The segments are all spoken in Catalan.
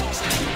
Shut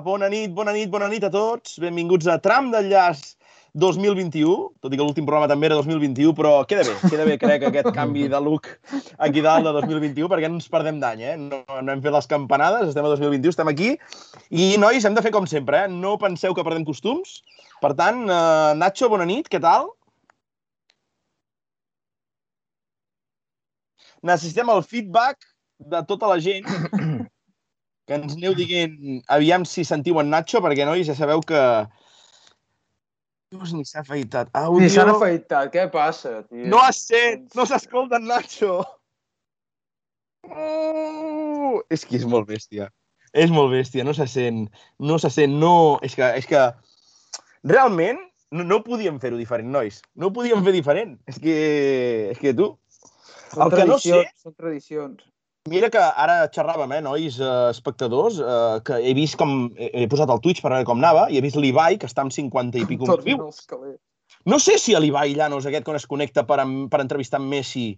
Bona nit, bona nit, bona nit a tots. Benvinguts a Tram d'enllaç 2021, tot i que l'últim programa també era 2021, però queda bé, queda bé, crec, aquest canvi de look aquí dalt de 2021, perquè no ens perdem d'any, eh? No, no hem fet les campanades, estem a 2021, estem aquí, i, nois, hem de fer com sempre, eh? No penseu que perdem costums. Per tant, eh, Nacho, bona nit, què tal? Necessitem el feedback de tota la gent que ens aneu dient, aviam si sentiu en Nacho, perquè, nois, ja sabeu que... Dius, ni s'ha afeitat. Audio... Ni s'han afeitat, què passa, tio? No es sent, no s'escolta en Nacho. Oh! És que és molt bèstia. És molt bèstia, no se sent, no se sent, no... És que, és que realment no, no podíem fer-ho diferent, nois. No ho podíem fer diferent. És que, és que tu... Són el que no sé- Són tradicions. Mira que ara xerràvem, eh, nois, eh, espectadors, eh, que he vist com... He, he posat el Twitch per veure com anava i he vist l'Ibai, que està amb 50 i pico calés. No sé si l'Ibai Llanos, aquest, quan es connecta per, per entrevistar amb Messi,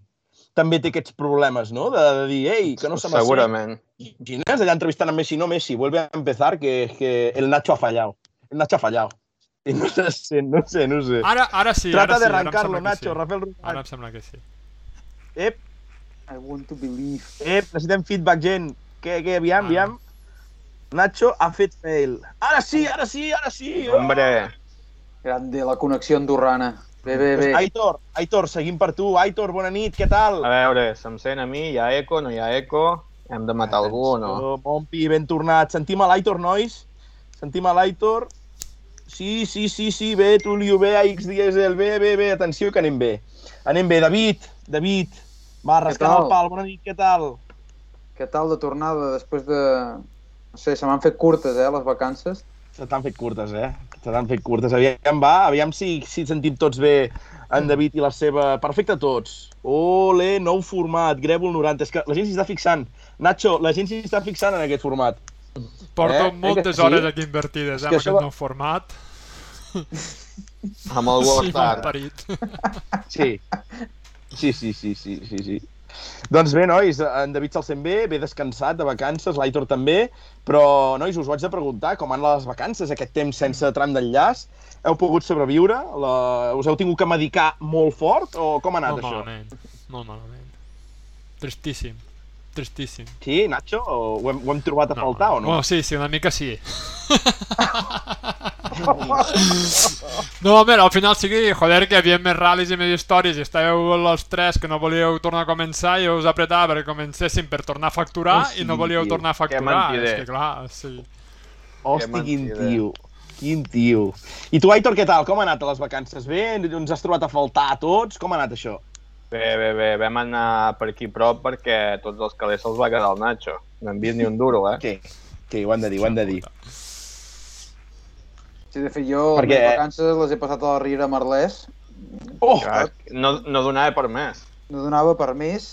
també té aquests problemes, no? De, de dir, ei, que no se me Segurament. Imagines allà entrevistant amb Messi, no Messi, vuelve a empezar, que, que el Nacho ha fallado. El Nacho ha fallado. I no sé, no sé, no sé. Ara, ara sí, Trata ara sí, de ara em arrancarlo, sembla que Nacho, sí. Rafael Ara Ruiz. em sembla que sí. Ep, I want to believe. ep, necessitem feedback, gent. Què, què, aviam, Ah. aviam. Nacho ha fet fail. Ara sí, ara sí, ara sí. Oh! Hombre, Grande, la connexió andorrana. Bé, bé, bé. Aitor, Aitor, seguim per tu. Aitor, bona nit, què tal? a veure, se'm sent a mi, hi ha eco, no hi ha eco, hem de matar algú o no? Mompi, ben tornat. Sentim a l'Aitor, nois? Sentim a l'Aitor? Sí, sí, sí, sí, bé, Tulio, bé, AX Diesel, bé, bé, bé, atenció que anem bé. Anem bé, David, David, va, rascant tal? el pal, bona nit, què tal? Què tal de tornada després de... No sé, se m'han fet curtes, eh, les vacances. Se t'han fet curtes, eh? Se t'han fet curtes. Aviam, va, aviam si, si sentim tots bé en David i la seva... Perfecte tots. Ole, nou format, Grèvol 90. És que la gent s'hi està fixant. Nacho, la gent s'hi està fixant en aquest format. Porto Eh? moltes Eh sí? hores aquí invertides, eh, que amb aquest va- nou format. Amb el Sí, m'han parit. Sí. Sí, sí, sí, sí, sí, sí. Doncs bé, nois, en David se'l sent bé, bé descansat, de vacances, l'Aitor també, però, nois, us ho haig de preguntar, com han les vacances, aquest temps sense tram d'enllaç? Heu pogut sobreviure? La... Us heu tingut que medicar molt fort o com ha anat Molt això? malament, molt malament. Tristíssim, tristíssim. Sí, Nacho? O ho, hem, ho hem trobat a faltar o no? Bueno, sí, sí, una mica sí. No, home, al final sigui, joder, que hi havia més ral·lis i més històries i estàveu els tres que no volíeu tornar a començar i us apretava perquè comencéssim per tornar a facturar Oh, sí, i no volíeu tio. tornar a facturar. mentider. És que clar, sí. Hosti, Que quin tio. Quin tio. I tu, Aitor, què tal? Com ha anat a les vacances? Bé? Ens has trobat a faltar a tots? Com ha anat això? Bé, bé, bé, vam anar per aquí prop perquè tots els calés se'ls va quedar el Nacho. No hem vist ni un duro, eh? Què? Què? Ho han de dir, ho han de dir. Sí, de fet, jo Perquè- les vacances les he passat a la Riera Merlès. Oh! Clar, no, no donava per més. No donava per més.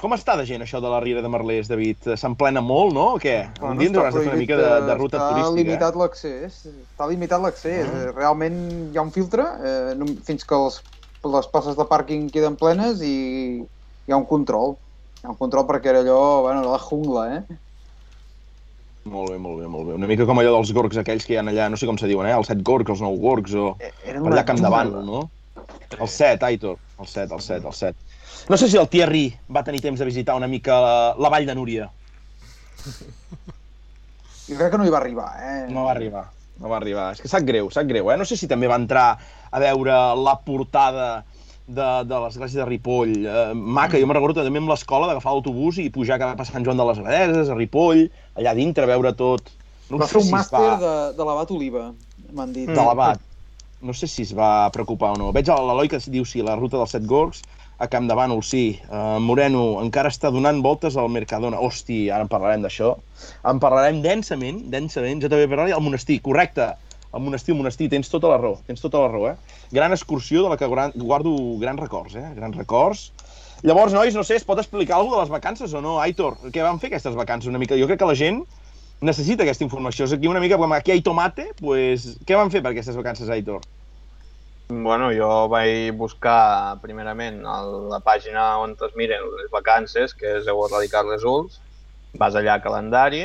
Com està de gent això de la Riera de Merlès, David? S'emplena molt, no? O què? Bueno, un dia està hauràs de fer una mica de, de ruta està turística. limitat l'accés. Està limitat l'accés. Eh, Realment hi ha un filtre eh, no- fins que els, les places de pàrquing queden plenes i hi ha un control. Hi ha un control perquè era allò, bueno, la jungla, eh? Molt bé, molt bé, molt bé. Una mica com allò dels gorgs aquells que hi ha allà, no sé com se diuen, eh? Els set gorgs, els nou gorgs, o Era per allà Camp Davant, no? El set, Aitor. El set, el set, el set. No sé si el Thierry va tenir temps de visitar una mica la, la Vall de Núria. Jo crec que no hi va arribar, eh? No va arribar, no va arribar. És que sap greu, sap greu, eh? No sé si també va entrar a veure la portada de, de l'església de Ripoll. Eh, maca, jo me'n recordo també amb l'escola d'agafar l'autobús i pujar cap a Sant Joan de les Abadeses, a Ripoll, allà dintre, veure tot. No va fer un si màster va... de, de l'abat Oliva, m'han dit. de l'abat. No sé si es va preocupar o no. Veig l'Eloi que diu sí, la ruta dels set gorgs. A Camp de Bànol, sí. Uh, Moreno encara està donant voltes al Mercadona. Hosti, ara en parlarem d'això. En parlarem densament, densament. Jo també parlaré al monestir, correcte. El monestir, el monestir, tens tota la raó, tens tota la raó, eh? Gran excursió de la que guardo grans records, eh? Grans records. Llavors, nois, no sé, es pot explicar alguna de les vacances o no? Aitor, què van fer aquestes vacances una mica? Jo crec que la gent necessita aquesta informació. És aquí una mica com aquí hi ha tomate, pues, què van fer per aquestes vacances, Aitor? Bueno, jo vaig buscar primerament a la pàgina on es miren les vacances, que és heu erradicat les ULS, vas allà a calendari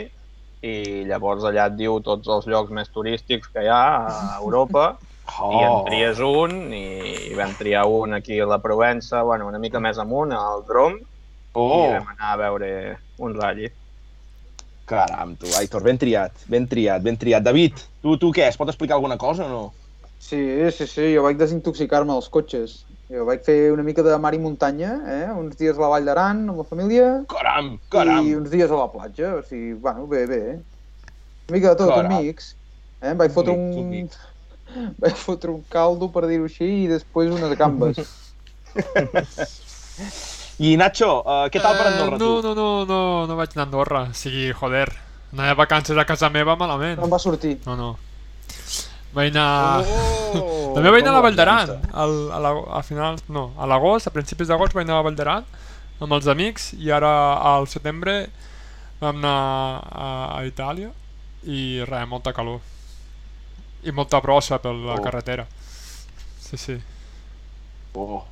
i llavors allà et diu tots els llocs més turístics que hi ha a Europa oh. i en tries un i vam triar un aquí a la Provença, bueno, una mica més amunt, al Drom, Oh, i vam anar a veure un ratll. caram, tu, Aitor, ben triat, ben triat, ben triat. David, tu, tu què, es pot explicar alguna cosa o no? Sí, sí, sí, jo vaig desintoxicar-me dels cotxes. Jo vaig fer una mica de mar i muntanya, eh? uns dies a la Vall d'Aran amb la família Caram, caram. i uns dies a la platja. O sigui, bueno, bé, bé. Una mica de tot, Caram. un mix. Eh? Vaig fotre mix, un un... mix. Vaig fotre un caldo, per dir-ho així, i després unes gambes. I Nacho, uh, què tal per Andorra, Eh, no, tu? no, no, no, no vaig anar a Andorra. O sigui, joder, anar de vacances a casa meva malament. No em va sortir. No, no. Vaig anar... Oh, També vaig anar a la Vall d'Aran, al, a, la, a finals, no, a l'agost, a principis d'agost vaig anar a la Vall d'Aran amb els amics i ara al setembre vam anar a, a Itàlia i res, molta calor. I molta brossa per la Oh. carretera. Sí, sí. Oh.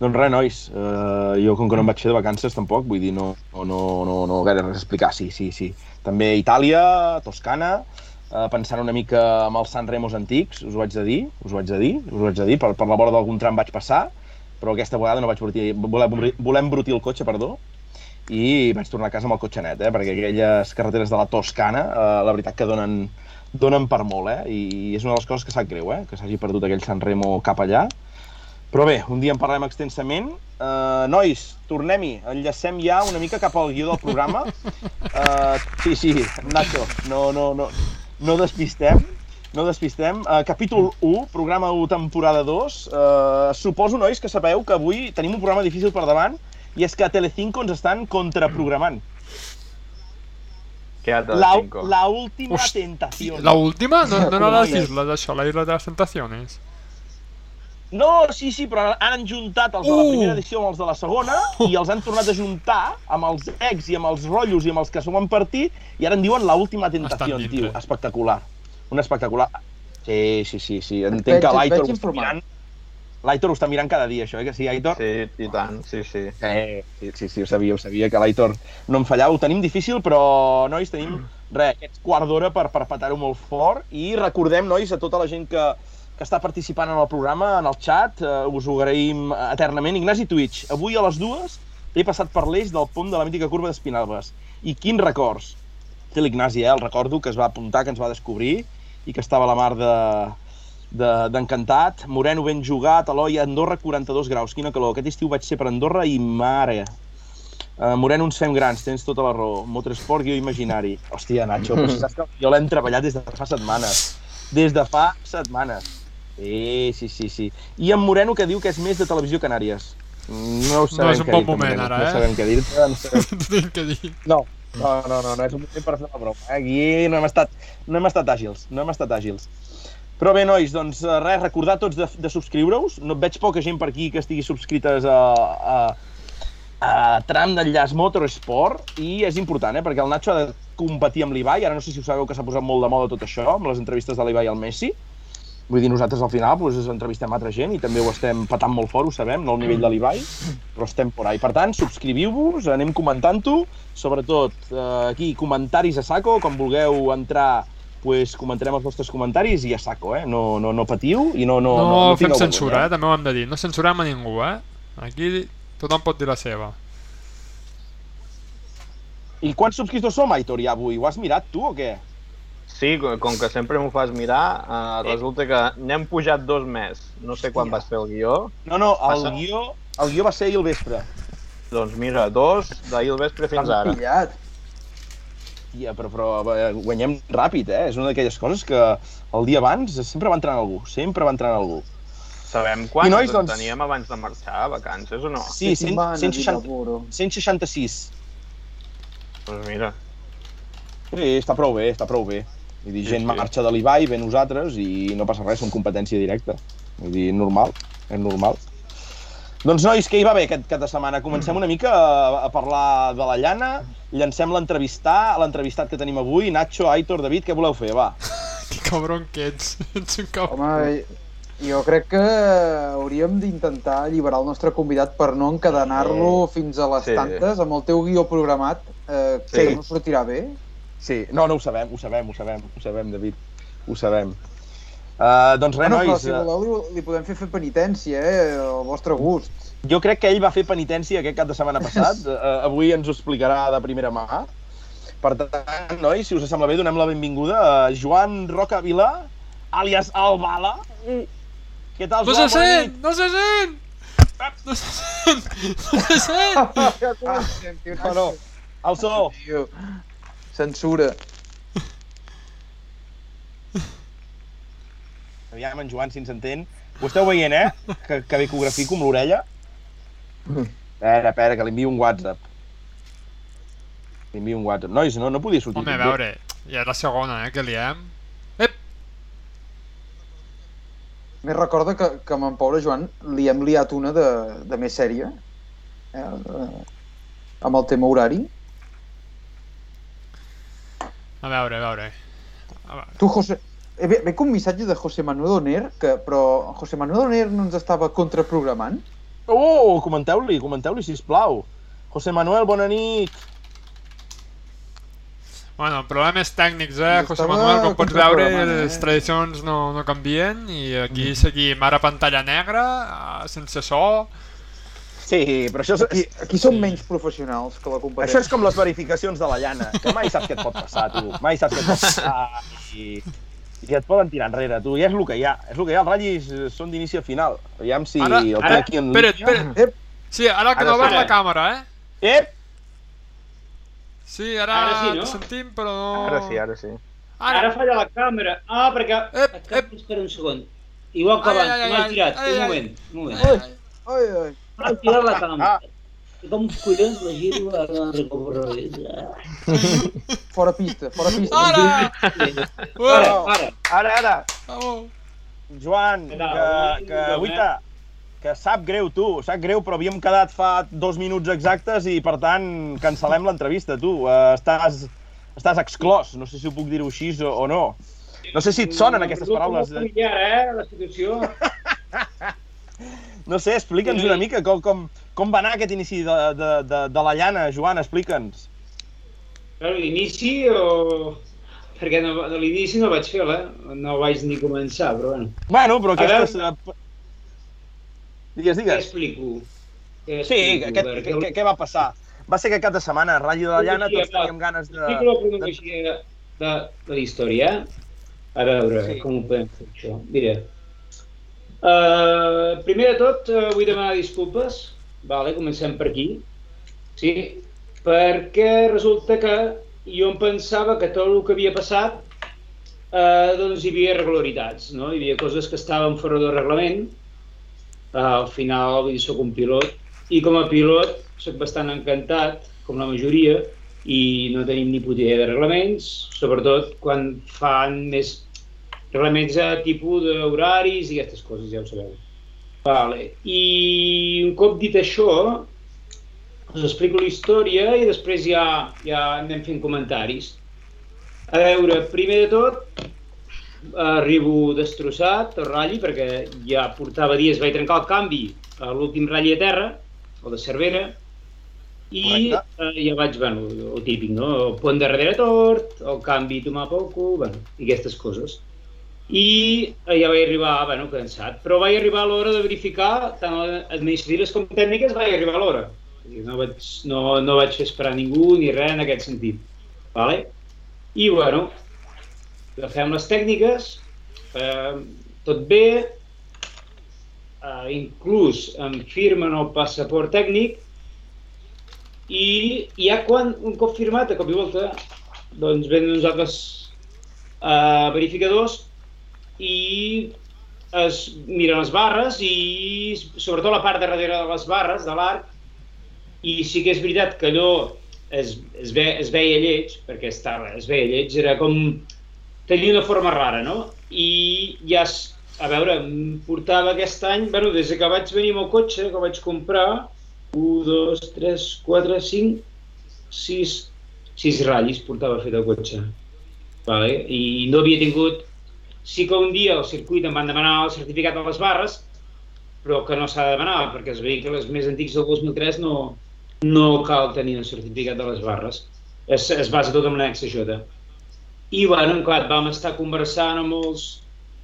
Doncs res, nois, uh, jo com que no em vaig fer de vacances tampoc, vull dir, no, no, no, no, no gaire res a explicar, sí, sí, sí. També Itàlia, Toscana, uh, pensant una mica amb els San Remos antics, us ho haig de dir, us ho haig de dir, us ho haig de dir, per, per la vora d'algun tram vaig passar, però aquesta vegada no vaig brutir, voler, voler embrutir el cotxe, perdó, i vaig tornar a casa amb el cotxe net, eh? perquè aquelles carreteres de la Toscana, eh, la veritat que donen, donen per molt, eh? i és una de les coses que sap greu, eh? que s'hagi perdut aquell San Remo cap allà. Però bé, un dia en parlem extensament. Uh, nois, tornem-hi, enllacem ja una mica cap al guió del programa. Uh, sí, sí, Nacho, no, no, no, no despistem. No despistem. Uh, capítol 1, programa 1, temporada 2. Uh, suposo, nois, que sabeu que avui tenim un programa difícil per davant i és que a Telecinco ens estan contraprogramant. Què ha de La, la última Hosti, tentació. La última? No, no era les Noies. isles, això, la isla de les tentaciones. No, sí, sí, però han juntat els de la Uh! primera edició amb els de la segona i els han tornat a juntar amb els ex i amb els rotllos i amb els que s'ho han partit i ara en diuen la última tentació, tio. Espectacular. Un espectacular. Sí, sí, sí, sí. Entenc que l'Aitor ho està mirant. L'Aitor ho està mirant cada dia, això, eh? Que sí, Aitor? Sí, i tant, sí, sí. Eh, sí, sí, sí, ho sabia, ho sabia, que l'Aitor no em fallava. Ho tenim difícil, però, nois, tenim, res, aquest quart d'hora per, per petar-ho molt fort. I recordem, nois, a tota la gent que, que està participant en el programa, en el chat, eh, us ho agraïm eternament. Ignasi Twitch, avui a les dues he passat per l'eix del pont de la mítica curva d'Espinalbes. I quins records! Té l'Ignasi, eh? El recordo que es va apuntar, que ens va descobrir i que estava a la mar de, de- d'encantat. Moreno ben jugat, Eloi, Andorra 42 graus. Quina calor. Aquest estiu vaig ser per Andorra i mare. Uh, Moreno, uns fem grans, tens tota la raó. Motorsport, guió imaginari. Hòstia, Nacho, però saps que jo l'hem treballat des de fa setmanes. Des de fa setmanes. Sí, sí, sí, sí. I en Moreno que diu que és més de Televisió Canàries. No ho sabem és un què bon moment, ara, No eh? sabem què dir-te. No sabem que dir. no, no, no, no, no és un moment per fer la broma. Eh? Aquí no hem, estat, no hem estat àgils, no hem estat àgils. Però bé, nois, doncs eh, res, recordar tots de, de subscriure-us. No, veig poca gent per aquí que estigui subscrites a, a, a tram d'enllaç Motorsport i és important, eh? perquè el Nacho ha de competir amb l'Ibai. Ara no sé si ho sabeu que s'ha posat molt de moda tot això, amb les entrevistes de l'Ibai al Messi. Vull dir, nosaltres al final doncs, entrevistem altra gent i també ho estem patant molt fort, ho sabem, no al nivell de l'Ibai, però estem por ahí. Per tant, subscriviu-vos, anem comentant-ho, sobretot eh, aquí, comentaris a saco, quan vulgueu entrar, pues, comentarem els vostres comentaris i a saco, eh? No, no, no patiu i no... No, No, no, no fem censura, eh? també ho hem de dir. No censurem a ningú, eh? Aquí tothom pot dir la seva. I quants subscriptors som, Aitor, ja avui? Ho has mirat tu o què? Sí, com que sempre m'ho fas mirar, eh, resulta que n'hem pujat dos més. No sé quan Hòstia. vas fer el guió. No, no, el Passa. guió, el guió va ser ahir al vespre. Doncs mira, dos d'ahir al vespre fins ara. pillat. Tia, però, però eh, guanyem ràpid, eh? És una d'aquelles coses que el dia abans sempre va entrant algú, sempre va entrant algú. Sabem quants I, nois, doncs- teníem abans de marxar a vacances o no? Sí, Sí, 100, va, 160, Puro. 166. Doncs mira, Sí, està prou bé, està prou bé. Vull dir, Sí, gent sí. marxa de l'Ibai, ve nosaltres i no passa res, som competència directa. Vull dir, normal, és normal. Doncs, nois, què hi va bé aquest cap de setmana? Comencem una mica a, a parlar de la llana, llancem l'entrevistar, l'entrevistat que tenim avui, Nacho, Aitor, David, què voleu fer? Va. Que cabron que ets. Ets un cabron. Home, jo crec que hauríem d'intentar alliberar el nostre convidat per no encadenar-lo fins a les Sí. tantes amb el teu guió programat, eh, Sí. que no sortirà bé. Sí, no, no ho sabem, ho sabem, ho sabem, ho sabem, David, ho sabem. Uh, doncs res, Bueno, però nois, si voleu li, li podem fer fer penitència, eh, al vostre gust. jo crec que ell va fer penitència aquest cap de setmana passat, uh, avui ens ho explicarà de primera mà. Per tant, nois, si us sembla bé, donem la benvinguda a Joan Roca Vilà, àlies Albala. Què tal, No Joan? se Bona sent! No se sent! No se sent! No se sent! Ja comencem, tio, No, no, el so. Censura. Aviam, en Joan, si ens entén. Ho esteu veient, eh? Que, que bé que ho grafico amb l'orella. Espera, espera, que li envio un WhatsApp. Li envio un WhatsApp. Nois, no, no podia sortir. Home, a veure, ja és la segona, eh, que liem. Ep! Més recorda que, que amb en pobre Joan li hem liat una de, de més sèria, eh, eh, amb el tema horari. A veure, a veure. A veure. Tu, José, eh, ve, ve com un missatge de José Manuel Oner, que, però José Manuel Oner no ens estava contraprogramant? Oh, comenteu-li, comenteu-li, sisplau. José Manuel, bona nit. Bueno, problemes tècnics, eh, José Manuel, com pots veure, eh? les tradicions no, no canvien i aquí seguim ara pantalla negra, eh, sense so. Sí, però això és, Aquí, aquí som menys professionals que la competència. això és com les verificacions de la llana, que mai saps què et pot passar, tu. Mai saps què et pot passar i, i et poden tirar enrere, tu. I és el que hi ha. És el que hi ha. Els ratllis són d'inici a final. Aviam si Ara- el ara- aquí en Espera't, línia. espera't. Ep, Sí, ara que Ara no veus la càmera, eh? Ep! Sí, ara, Ara sí, no? sentim, però no... ara sí, ara sí. Ara, Ara falla la càmera. Ah, perquè... Ep, Ep, ep. Espera un segon. Igual que Ai, abans, ai, ai, m'ha ai, tirat. ai, un ai. moment, un moment. Ai, ai. ai, ai. M'ha tirat la. Ah. I com collons la giro a la recobro. Fora pista, fora pista. Ara! Ara, ara. Ara, ara! Joan, que, que, Guita, que sap greu, tu, sap greu, però havíem quedat fa dos minuts exactes i, per tant, cancel·lem l'entrevista, tu. Uh, estàs, estàs exclòs, no sé si ho puc dir-ho així o, o no. No sé si et sonen aquestes paraules. Familiar, eh, la situació. No sé, explica'ns una mica com, com, com va anar aquest inici de, de, de, de la llana, Joan, explica'ns. Però l'inici o... Perquè no, de l'inici no vaig fer eh? No vaig ni començar, però bueno. Bueno, però A veure- aquestes... eh, Digues, Què digues. explico? Què Sí, què, Perquè què, què, què va passar? Va ser que cap de setmana, a Ratlla de la Llana, tots teníem ganes de... Explico la cronologia de, de la història. A veure, sí. com ho podem fer això. Mira, uh, primer de tot uh, vull demanar disculpes. Vale, comencem per aquí. Sí, perquè resulta que jo em pensava que tot el que havia passat eh, doncs hi havia irregularitats, no? Hi havia coses que estaven fora del reglament. Uh, al final, vull dir, soc un pilot i com a pilot soc bastant encantat, com la majoria, i no tenim ni puta idea de reglaments, sobretot quan fan més reglaments a tipus d'horaris i aquestes coses, ja ho sabeu. Vale. I un cop dit això, us explico la història i després ja, ja anem fent comentaris. A veure, primer de tot, arribo destrossat al ratll perquè ja portava dies, vaig trencar el canvi a l'últim ratll a terra, el de Cervera, i Correcte. eh, ja vaig, bueno, el típic, no? El pont de darrere tort, el canvi tomar cul, bueno, i aquestes coses. I eh, ja vaig arribar, bueno, cansat, però vaig arribar a l'hora de verificar, tant administratives com tècniques, vaig arribar a l'hora. No vaig, no, no vaig esperar ningú ni res en aquest sentit. Vale? I, bueno, agafem les tècniques, eh, tot bé, eh, inclús em firmen el passaport tècnic i ja quan, un cop firmat, a cop i volta, doncs venen uns altres eh, verificadors i es miren les barres i sobretot la part de darrere de les barres, de l'arc, i sí que és veritat que allò es, es, ve, es veia lleig, perquè estava, es veia lleig, era com... tenia una forma rara, no? I ja, es- a veure, em portava aquest any, bueno, des que vaig venir amb el cotxe, que vaig comprar, 1, 2, 3, 4, 5, 6, 6 ratllis portava fet el cotxe. Vale? I no havia tingut... Sí que un dia al circuit em van demanar el certificat de les barres, però que no s'ha de demanar, perquè els vehicles més antics del 2003 no, no cal tenir el certificat de les barres. Es, es basa tot en l'annexa J. I, bueno, clar, vam estar conversant amb els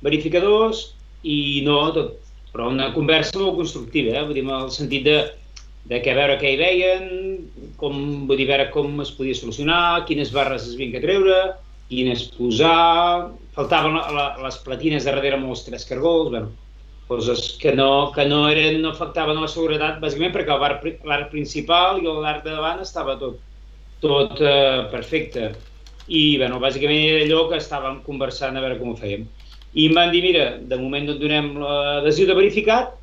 verificadors i no tot, però una conversa molt constructiva, eh? vull dir, en el sentit de, de que a veure què hi veien, com, vull dir, a veure com es podia solucionar, quines barres es havien que treure, quines posar, faltaven la, la, les platines de darrere amb els tres cargols, bueno, coses que no, que no, eren, no afectaven a la seguretat, bàsicament perquè l'arc principal i l'arc de davant estava tot, tot eh, perfecte. I, bueno, bàsicament era allò que estàvem conversant a veure com ho fèiem. I em van dir, mira, de moment no et donem l'adhesiu de verificat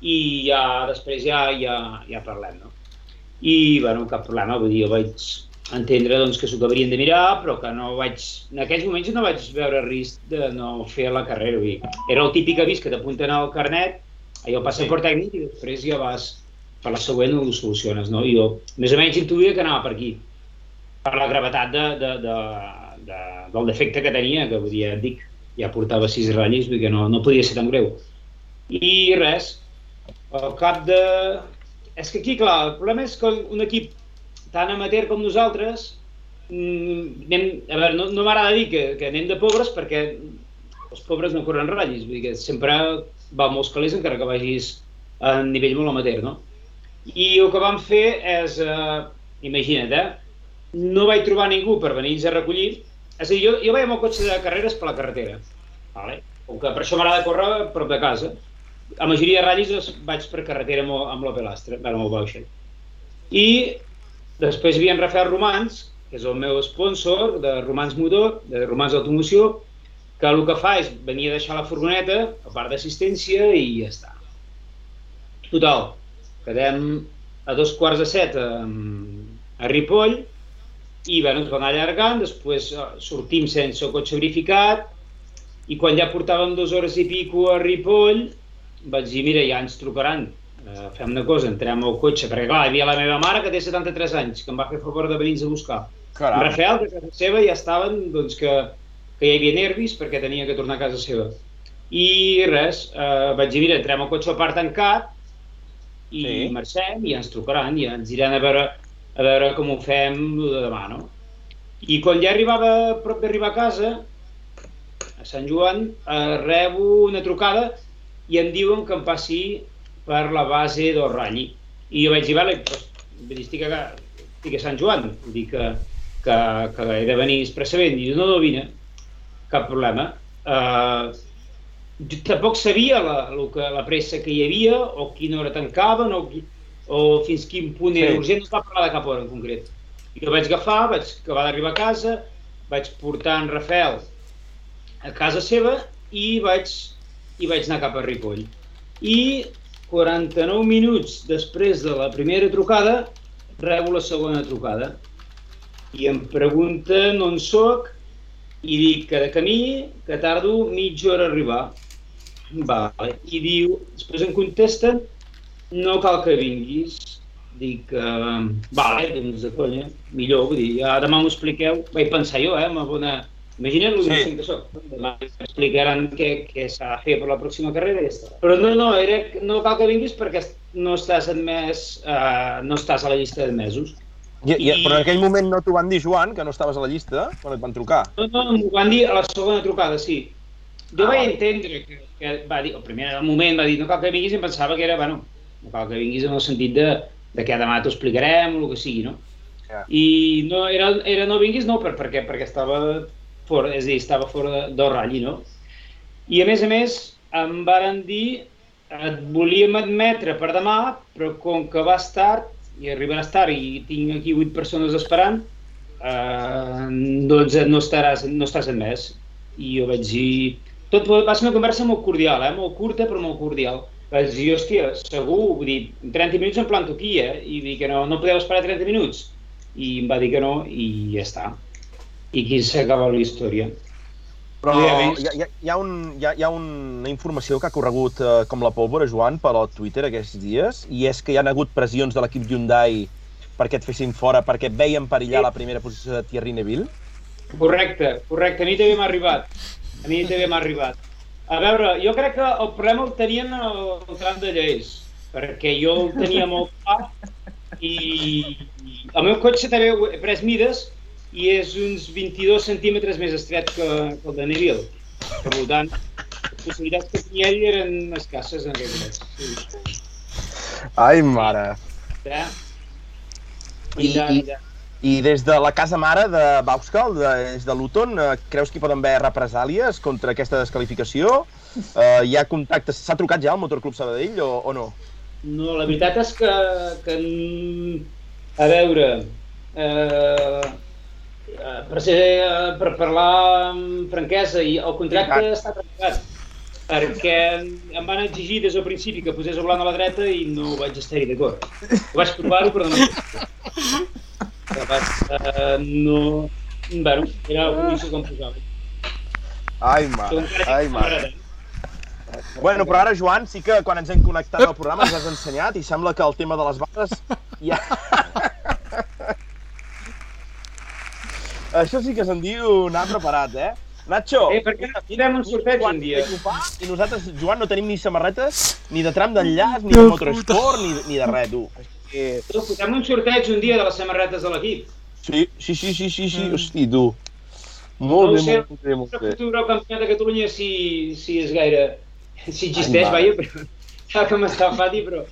i ja després ja, ja, ja parlem, no? I, bueno, cap problema, vull dir, jo vaig entendre doncs, que s'ho acabarien de mirar, però que no vaig... En aquells moments no vaig veure risc de no fer la carrera. Vull dir, era el típic avís que t'apunten al carnet, allò passa Sí. per tècnic i després ja vas per la següent ho soluciones, no? I jo més o menys intuïa que anava per aquí, per la gravetat de, de, de, de, del defecte que tenia, que vull dir, ja et dic, ja portava sis ratllis, vull dir que no, no podia ser tan greu. I res, al cap de... És que aquí, clar, el problema és que un equip tan amateur com nosaltres, mm, anem, a veure, no, no m'agrada dir que, que anem de pobres perquè els pobres no corren ratllis, vull dir que sempre va molts calés encara que vagis a nivell molt amateur, no? I el que vam fer és, eh, imagina't, eh, no vaig trobar ningú per venir-nos a recollir, és a dir, jo, jo amb el cotxe de carreres per la carretera, vale? com que per això m'agrada córrer a prop de casa. La majoria de ratllis vaig per carretera amb, amb l'Opel Astra, bueno, amb el Bauxet. I després hi havia en Rafael Romans, que és el meu sponsor de Romans Motor, de Romans Automoció, que el que fa és venir a deixar la furgoneta, a part d'assistència, i ja està. Total, quedem a dos quarts de set a, a Ripoll, i bueno, ens va anar allargant, després eh, sortim sense el cotxe verificat, i quan ja portàvem dues hores i pico a Ripoll, vaig dir, mira, ja ens trucaran, eh, fem una cosa, entrem al cotxe, perquè clar, hi havia la meva mare que té 73 anys, que em va fer favor de venir a buscar. En Caram. Rafael, que a casa seva ja estaven, doncs que, que hi havia nervis perquè tenia que tornar a casa seva. I res, eh, vaig dir, mira, entrem al cotxe al parc tancat i Sí. marxem i ja ens trucaran, ja ens diran a veure, a veure com ho fem de demà, no? I quan ja arribava a prop d'arribar a casa, a Sant Joan, eh, rebo una trucada i em diuen que em passi per la base del Ralli. I jo vaig dir, vale, doncs, vull dir, estic a, estic a Sant Joan, vull dir que, que, que he de venir expressament. I diu, no, no, vine, cap problema. Uh, jo tampoc sabia la, lo que, la pressa que hi havia, o quina hora tancaven, o, qui, o fins quin punt era Sí. urgent, no es va parlar de cap hora en concret. I jo vaig agafar, vaig acabar d'arribar a casa, vaig portar en Rafael a casa seva i vaig, i vaig anar cap a Ripoll. I 49 minuts després de la primera trucada, rebo la segona trucada. I em pregunten on sóc i dic que de camí, que tardo mitja hora a arribar. Vale. I diu, després em contesten, no cal que vinguis. Dic, uh, vale, doncs de conya, millor, vull dir, ja demà m'ho expliqueu. Vaig pensar jo, eh, amb una bona... Imagina't Sí. que. Demà m'explicaran què, què s'ha de fer per la pròxima carrera i ja està. Però no, no, era, no cal que vinguis perquè no estàs admès, uh, no estàs a la llista d'admesos. I, i, I- però en aquell moment no t'ho van dir, Joan, que no estaves a la llista, quan et van trucar. No, no, m'ho van dir a la segona trucada, sí. Jo Ah, vaig entendre que, que va dir, el primer moment va dir no cal que vinguis i em pensava que era, bueno, no cal que vinguis en el sentit de, de que demà t'ho explicarem o el que sigui, no? Ja. I no, era, era no vinguis no per, perquè, perquè estava fora, és a dir, estava fora del ratlli, no? I a més a més em varen dir et volíem admetre per demà, però com que vas tard i arribaràs tard i tinc aquí vuit persones esperant, eh, doncs no estaràs, no estàs admès. I jo vaig dir, tot va ser una conversa molt cordial, eh? molt curta però molt cordial. Vaig dir, hòstia, segur, vull dir, 30 minuts em planto aquí, eh? I dir que no, no podeu esperar 30 minuts. I em va dir que no i ja està. I aquí s'acaba la història. Però No hi ha hi ha, hi, ha, un, hi, ha, hi ha una informació que ha corregut eh, com la pólvora, Joan, per al Twitter aquests dies, i és que hi han hagut pressions de l'equip Hyundai perquè et fessin fora, perquè veien perillar la primera posició de Thierry Neville. Correcte, correcte. A mi també m'ha arribat. A mi també m'ha arribat. A veure, jo crec que el problema el tenien al tram de Lleis, perquè jo el tenia molt clar i el meu cotxe també he pres mides i és uns 22 centímetres més estret que, que el de Neville. Per tant, les possibilitats que tenia ell eren escasses en aquest cas. Sí. Ai, mare. Ja. I- ja, i- ja. I des de la casa mare de Bauskal, de, des de Luton, eh, creus que hi poden haver represàlies contra aquesta descalificació? Eh, hi ha contactes... S'ha trucat ja al Motorclub Sabadell o, o no? No, la veritat és que, que a veure, eh, per, ser, eh, per parlar amb franquesa, i el contracte està trencat, perquè em van exigir des del principi que posés el blanc a la dreta i no vaig estar-hi d'acord. Ho vaig provar-ho, però no vaig que vaig, eh, no... Bueno, era condició que em posava. Ai, mare, ai, mare. Bueno, però ara, Joan, sí que quan ens hem connectat al programa ens has ensenyat i sembla que el tema de les barres ja... Això sí que se'n diu anar preparat, eh? Nacho, Eh, per què no fem un sorteig un dia? I nosaltres, Joan, no tenim ni samarretes, ni de tram d'enllaç, ni de motorsport, ni, ni de res, tu. Que... Tu, Fotem un sorteig un dia de les samarretes de l'equip. Sí, sí, sí, sí, sí, sí, Mm. hosti, tu. No Molt ho bé, sé, molt bé, molt bé. futur campionat de Catalunya si, si és gaire... Si existeix, Ai, vaja, però... Ja que m'està fati, però...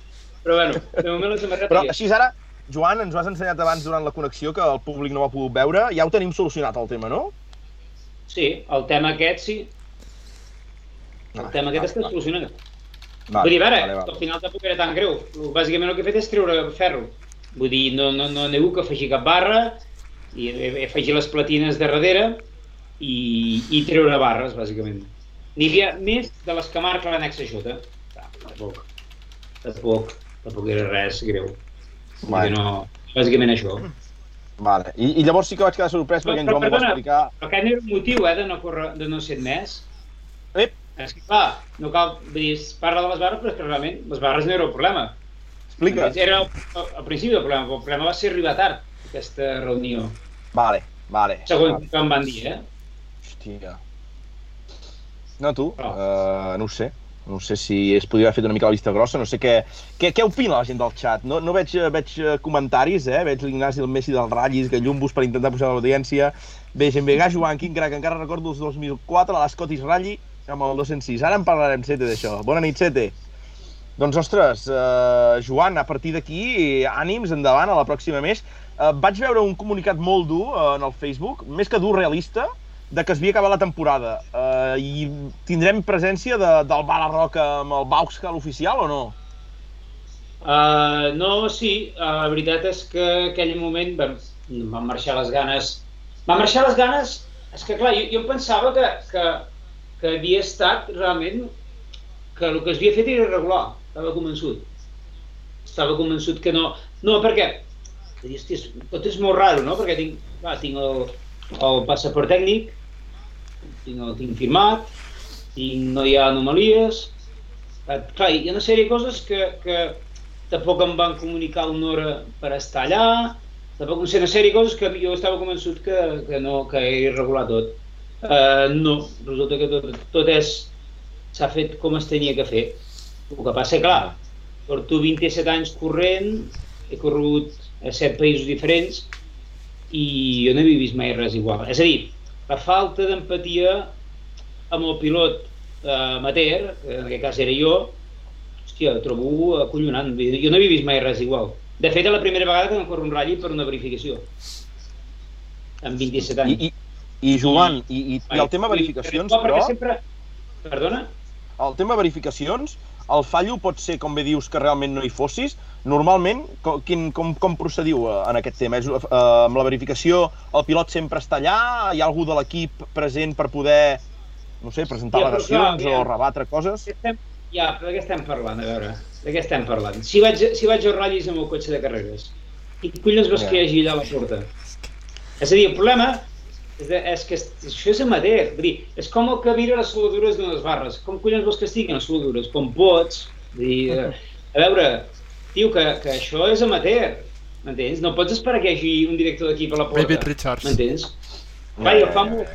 Però bueno, de moment la samarreta Però així ara, Joan, ens ho has ensenyat abans durant la connexió, que el públic no ho ha pogut veure, ja ho tenim solucionat, el tema, no? Sí, el tema aquest sí. El Ah, tema aquest vale, està vale. solucionat. Vale, Vull dir, a veure, vale, vale. al final tampoc era tan greu. Bàsicament el que he fet és treure ferro. Vull dir, no, no, no hagut que afegir cap barra, i he, he afegit les platines de darrere i, i treure barres, bàsicament. N'hi havia més de les que marca l'annex a Jota. Ah, Tampoc, tampoc, tampoc era res greu. Vale. no, bàsicament això. Vale. I, I llavors sí que vaig quedar sorprès perquè en Però, Joan m'ho va explicar. Però aquest era un motiu, eh, de no, córrer, de no ser admès. Ep, És que, clar, no cal... Dir, es parla de les barres, però és que realment les barres no era el problema. explica. Era el, al principi el problema, però el problema va ser arribar tard aquesta reunió. Vale, vale. Segons vale. que em van dir, eh? Hòstia. No, tu? Oh. Uh, no ho sé. No sé si es podria haver fet una mica la vista grossa, no sé què, què, què opina la gent del xat. No, no veig, eh, veig eh, comentaris, eh? Veig l'Ignasi, el Messi del Ratllis, Gallumbos per intentar pujar l'audiència. Bé, gent bé, Joan, quin crac, encara recordo els 2004, la Scottish Rally amb el 206. Ara en parlarem, Sete, d'això. Bona nit, Sete. Doncs, ostres, eh, Joan, a partir d'aquí, ànims, endavant, a la pròxima més. Eh, vaig veure un comunicat molt dur eh, en el Facebook, més que dur, realista, de que es havia acabat la temporada. Eh, I tindrem presència de, del Bala Roca amb el Bauxcal oficial o no? Uh, no, sí, uh, la veritat és que aquell moment em van marxar les ganes. Van marxar les ganes, és que clar, jo, jo pensava que, que, que havia estat realment que el que es havia fet era irregular, estava convençut. Estava convençut que no... No, perquè hosti, tot és molt raro, no? Perquè tinc, clar, tinc el, el passaport tècnic, tinc el tinc firmat, tinc, no hi ha anomalies, Eh, clar, hi ha una sèrie de coses que, que tampoc em van comunicar una hora per estar allà, tampoc no sé, una sèrie de coses que jo estava convençut que, que no, que era irregular tot. Uh, no, resulta que tot, tot és s'ha fet com es tenia que fer. El que passa, clar, porto 27 anys corrent, he corregut a 7 països diferents i jo no he vist mai res igual. És a dir, la falta d'empatia amb el pilot eh, amateur, que en aquest cas era jo, hòstia, trobo acollonant. Jo no havia vist mai res igual. De fet, és la primera vegada que em corro un ratll per una verificació. Amb 27 anys. I, i, i Joan, i, i, i el tema verificacions, però, Sempre... Perdona? el tema verificacions, el fallo pot ser, com bé dius, que realment no hi fossis. Normalment, com, quin, com, com procediu eh, en aquest tema? És, eh, amb la verificació, el pilot sempre està allà? Hi ha algú de l'equip present per poder no sé, presentar Ja, al·legacions clar, o ja. rebatre coses? Estem, ja, però de què estem parlant, a veure? De què estem parlant? Si vaig, si vaig als ratllis amb el cotxe de carreres, i collons vols Ja. que hi hagi allà a la porta? És a dir, el problema és, de, és que això és amateur. Vull dir, és com el que mira les soldadures d'unes barres. Com collons vols que estiguin les soldadures? Com pots? Vull dir, eh, a veure, tio, que, que això és amateur. M'entens? No pots esperar que hi hagi un director d'equip a la porta. David Richards. M'entens? Va, jo fa molt,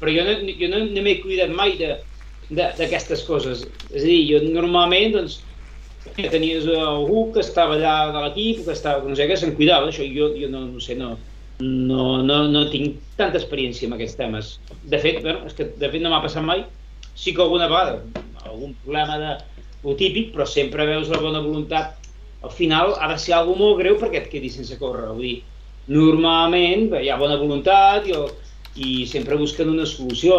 però jo no, jo no, no m'he cuidat mai d'aquestes coses. És a dir, jo normalment, doncs, que tenies algú que estava allà de l'equip, que estava, no sé què, se'n cuidava d'això. Jo, jo no, no sé, no, no, no, no tinc tanta experiència en aquests temes. De fet, bueno, és que de fet no m'ha passat mai. Sí que alguna vegada, algun problema de lo típic, però sempre veus la bona voluntat. Al final ha de ser algo molt greu perquè et quedis sense córrer. Vull dir, normalment hi ha bona voluntat i, el, i sempre busquen una solució,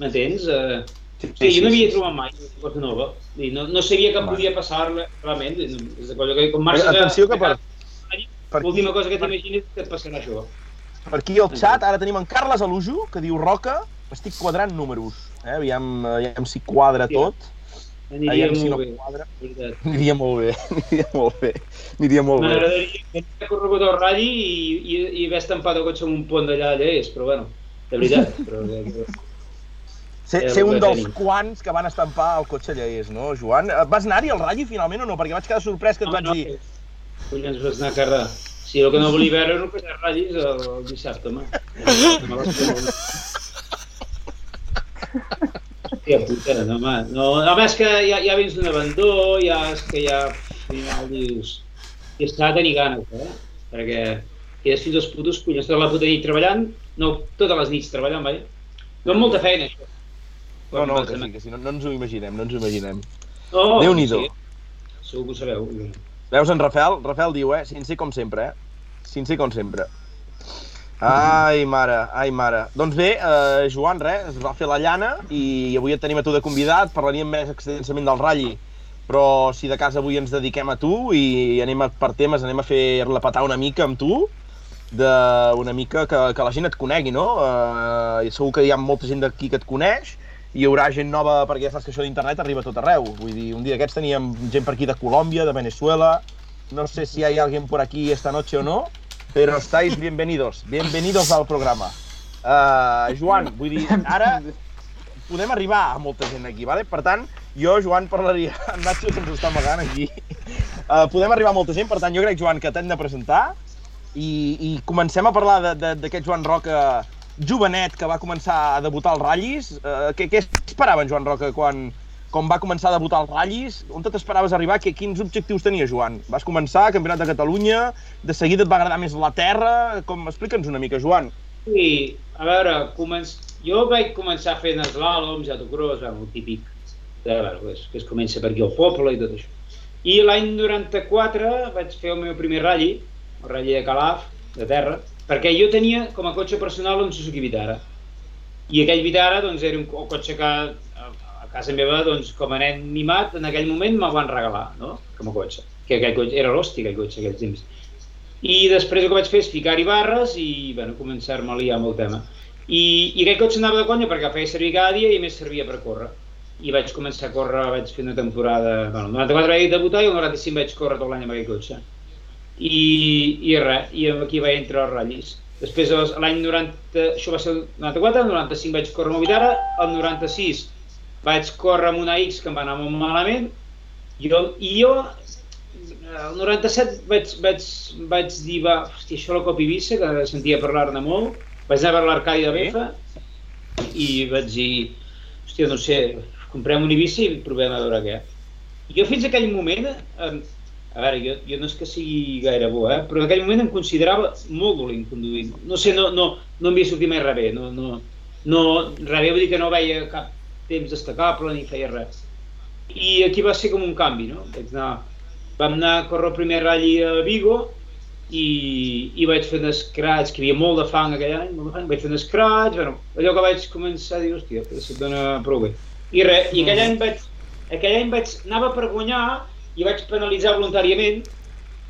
m'entens? Eh, sí, jo no havia trobat mai una cosa nova. Dir, no, no sabia que Vale. podia passar realment. És de que com marxes Atenció que per, per, L'última cosa que t'imagines és que et passarà això. per aquí al xat ara tenim en Carles Alujo, que diu Roca, estic quadrant números. Eh? Aviam, aviam si quadra Sí. tot. Aniria Aviam si no molt bé. quadra. Aniria molt bé, aniria molt bé. Aniria molt bé. M'agradaria corregut el ratll i, i, i haver estampat el cotxe en un pont d'allà allà és, però bueno, de veritat. Però, Ser, ser un dels quants que van estampar el cotxe lleis, no, Joan? Eh, Vas anar-hi al Ralli finalment o no? Perquè vaig quedar sorprès que et vaig dir... Collons vas anar a carrer. Si el que no volia veure hi ha ratllis el, el dissabte, home. Hòstia puta, no, home. No, home, és que ja, ja vens d'un abandó, ja és que ja, al final dius... I està tenir ganes, eh? Perquè quedes fins als putos collons tota la puta nit treballant, no, totes les nits treballant, vaja. No amb molta feina, això. No, no, que sí, que sí, no, no ens ho imaginem, no ens ho imaginem. No, Déu-n'hi-do. sí. Segur que ho sabeu. Veus en Rafael? Rafael diu, eh? Sincer com sempre, eh? Sincer com sempre. Ai, mare, ai, mare. Doncs bé, eh, Joan, res, es va fer la llana i avui et tenim a tu de convidat, parlaríem més extensament del ratlli, però si de casa avui ens dediquem a tu i anem a, per temes, anem a fer-la petar una mica amb tu, de una mica que, que la gent et conegui, no? Eh, segur que hi ha molta gent d'aquí que et coneix, hi haurà gent nova, perquè ja saps que això d'internet arriba a tot arreu. Vull dir, un dia d'aquests teníem gent per aquí de Colòmbia, de Venezuela, no sé si hay alguien por aquí esta noche o no, pero estáis bienvenidos, bienvenidos al programa. Uh, Joan, vull dir, ara podem arribar a molta gent aquí, vale? per tant, jo, Joan, parlaria... En Nacho se'ns està amagant aquí. Uh, podem arribar a molta gent, per tant, jo crec, Joan, que t'hem de presentar i, i comencem a parlar d'aquest Joan Roca jovenet que va començar a debutar als ratllis. Uh, què, què esperava en Joan Roca quan, quan va començar a debutar als ratllis? On t'esperaves arribar? Que, quins objectius tenies, Joan? Vas començar Campionat de Catalunya, de seguida et va agradar més la terra... Com... Explica'ns una mica, Joan. Sí, a veure, començ... jo vaig començar fent slàloms, autocross, el típic de, bueno, que, es, comença per aquí al poble i tot això. I l'any 94 vaig fer el meu primer ratlli, el ratlli de Calaf, de terra, perquè jo tenia com a cotxe personal un Suzuki Vitara. I aquell Vitara doncs, era un co- cotxe que a, casa meva, doncs, com a nen mimat, en aquell moment me'l van regalar, no? com a cotxe. Que aquell cotxe era l'hòstia, aquell cotxe, aquells temps. I després el que vaig fer és ficar-hi barres i bueno, començar-me a liar amb el tema. I, I aquell cotxe anava de conya perquè el feia servir cada dia i més servia per córrer. I vaig començar a córrer, vaig fer una temporada... Bueno, el 94 vaig debutar i el 95 vaig córrer tot l'any amb aquell cotxe. I, i res, i aquí vaig entrar als ratllis. Després l'any 90, això va ser el 94, el 95 vaig córrer amb Vitara, el 96 vaig córrer amb una X que em va anar molt malament, jo, i jo el 97 vaig, vaig, vaig dir, va, hòstia, això la Copa Eivissa, que sentia parlar-ne molt, vaig anar a veure l'Arcadi de Befa i vaig dir, hòstia, no sé, comprem un Eivissa i provem a veure què. Jo fins aquell moment, eh, a veure, jo, jo no és que sigui gaire bo, eh, però en aquell moment em considerava molt dolent conduint. No sé, no, no, no em havia sortit mai res bé, no, no, no, res bé vull dir que no veia cap temps destacable ni feia res. I aquí va ser com un canvi, no? Vaig anar, vam anar a córrer el primer ratll a Vigo i, i vaig fer un scratch, que hi havia molt de fang aquell any, molt de fang, vaig fer un scratch, bueno, allò que vaig començar a dir, hòstia, que se't dona prou bé. I res, i aquell any vaig, aquell any vaig, anava per guanyar i vaig penalitzar voluntàriament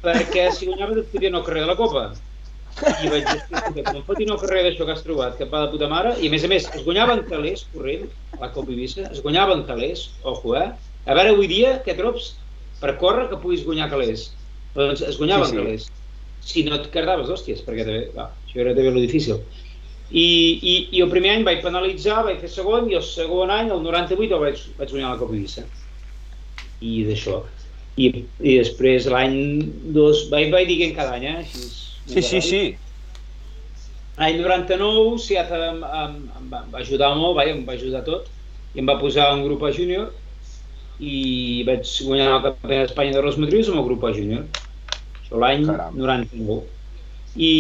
perquè si guanyava no podia anar al carrer de la Copa. i vaig dir, "Escolta, que no em fotin una carrera d'això que has trobat, que et va de puta mare, i a més a més, es guanyaven calés corrent, a la Copa Eivissa, es guanyaven calés, ojo, eh? A veure, avui dia, què trobs per córrer que puguis guanyar calés? Doncs es guanyaven Sí, sí. calés. Si no et cardaves d'hòsties, perquè també, va, això era també lo difícil. I, i, I el primer any vaig penalitzar, vaig fer segon, i el segon any, el 98, el vaig, vaig guanyar la Copa Eivissa. I d'això. I, I després l'any dos, vaig, vaig dient cada any, eh? Així, Sí, sí, sí. L'any 99, Seat em, em, em, va, em va ajudar molt, vaja, em va ajudar tot, i em va posar un grup A júnior i vaig guanyar el campionat d'Espanya de Rosmatrius amb el grup A júnior. Això l'any Caram. 99. I,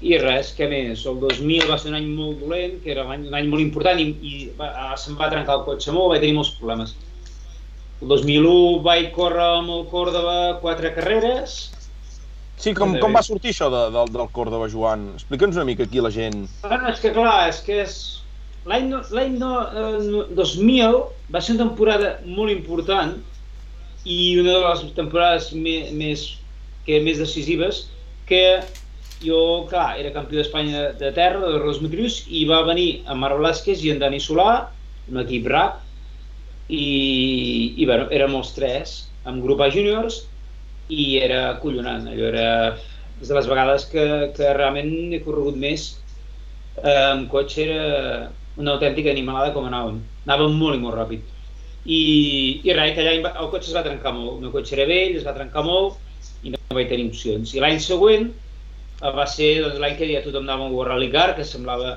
I res, què més? El 2000 va ser un any molt dolent, que era un any, un any molt important i, i va, se'm va trencar el cotxe molt, vaig tenir molts problemes. El 2001 vaig córrer amb el Córdoba quatre carreres, Sí, com, com va sortir això de, del, del Córdoba, Joan? Explica'ns una mica aquí a la gent. Bueno, és que clar, és que és... L'any no, no, eh, no- 2000 va ser una temporada molt important i una de les temporades més, més, que més decisives que jo, clar, era campió d'Espanya de terra, de Ros Motrius, i va venir en Marc Velázquez i en Dani Solà, un equip rap, i, i bueno, érem els tres, amb grup A júniors, i era acollonant, allò era és de les vegades que, que realment he corregut més eh, amb cotxe era una autèntica animalada com anàvem. Anàvem molt i molt ràpid. I, i res, any va- el cotxe es va trencar molt. El meu cotxe era vell, es va trencar molt i no vaig tenir opcions. I l'any següent eh, va ser doncs, l'any que ja tothom anava amb Rally Car, que semblava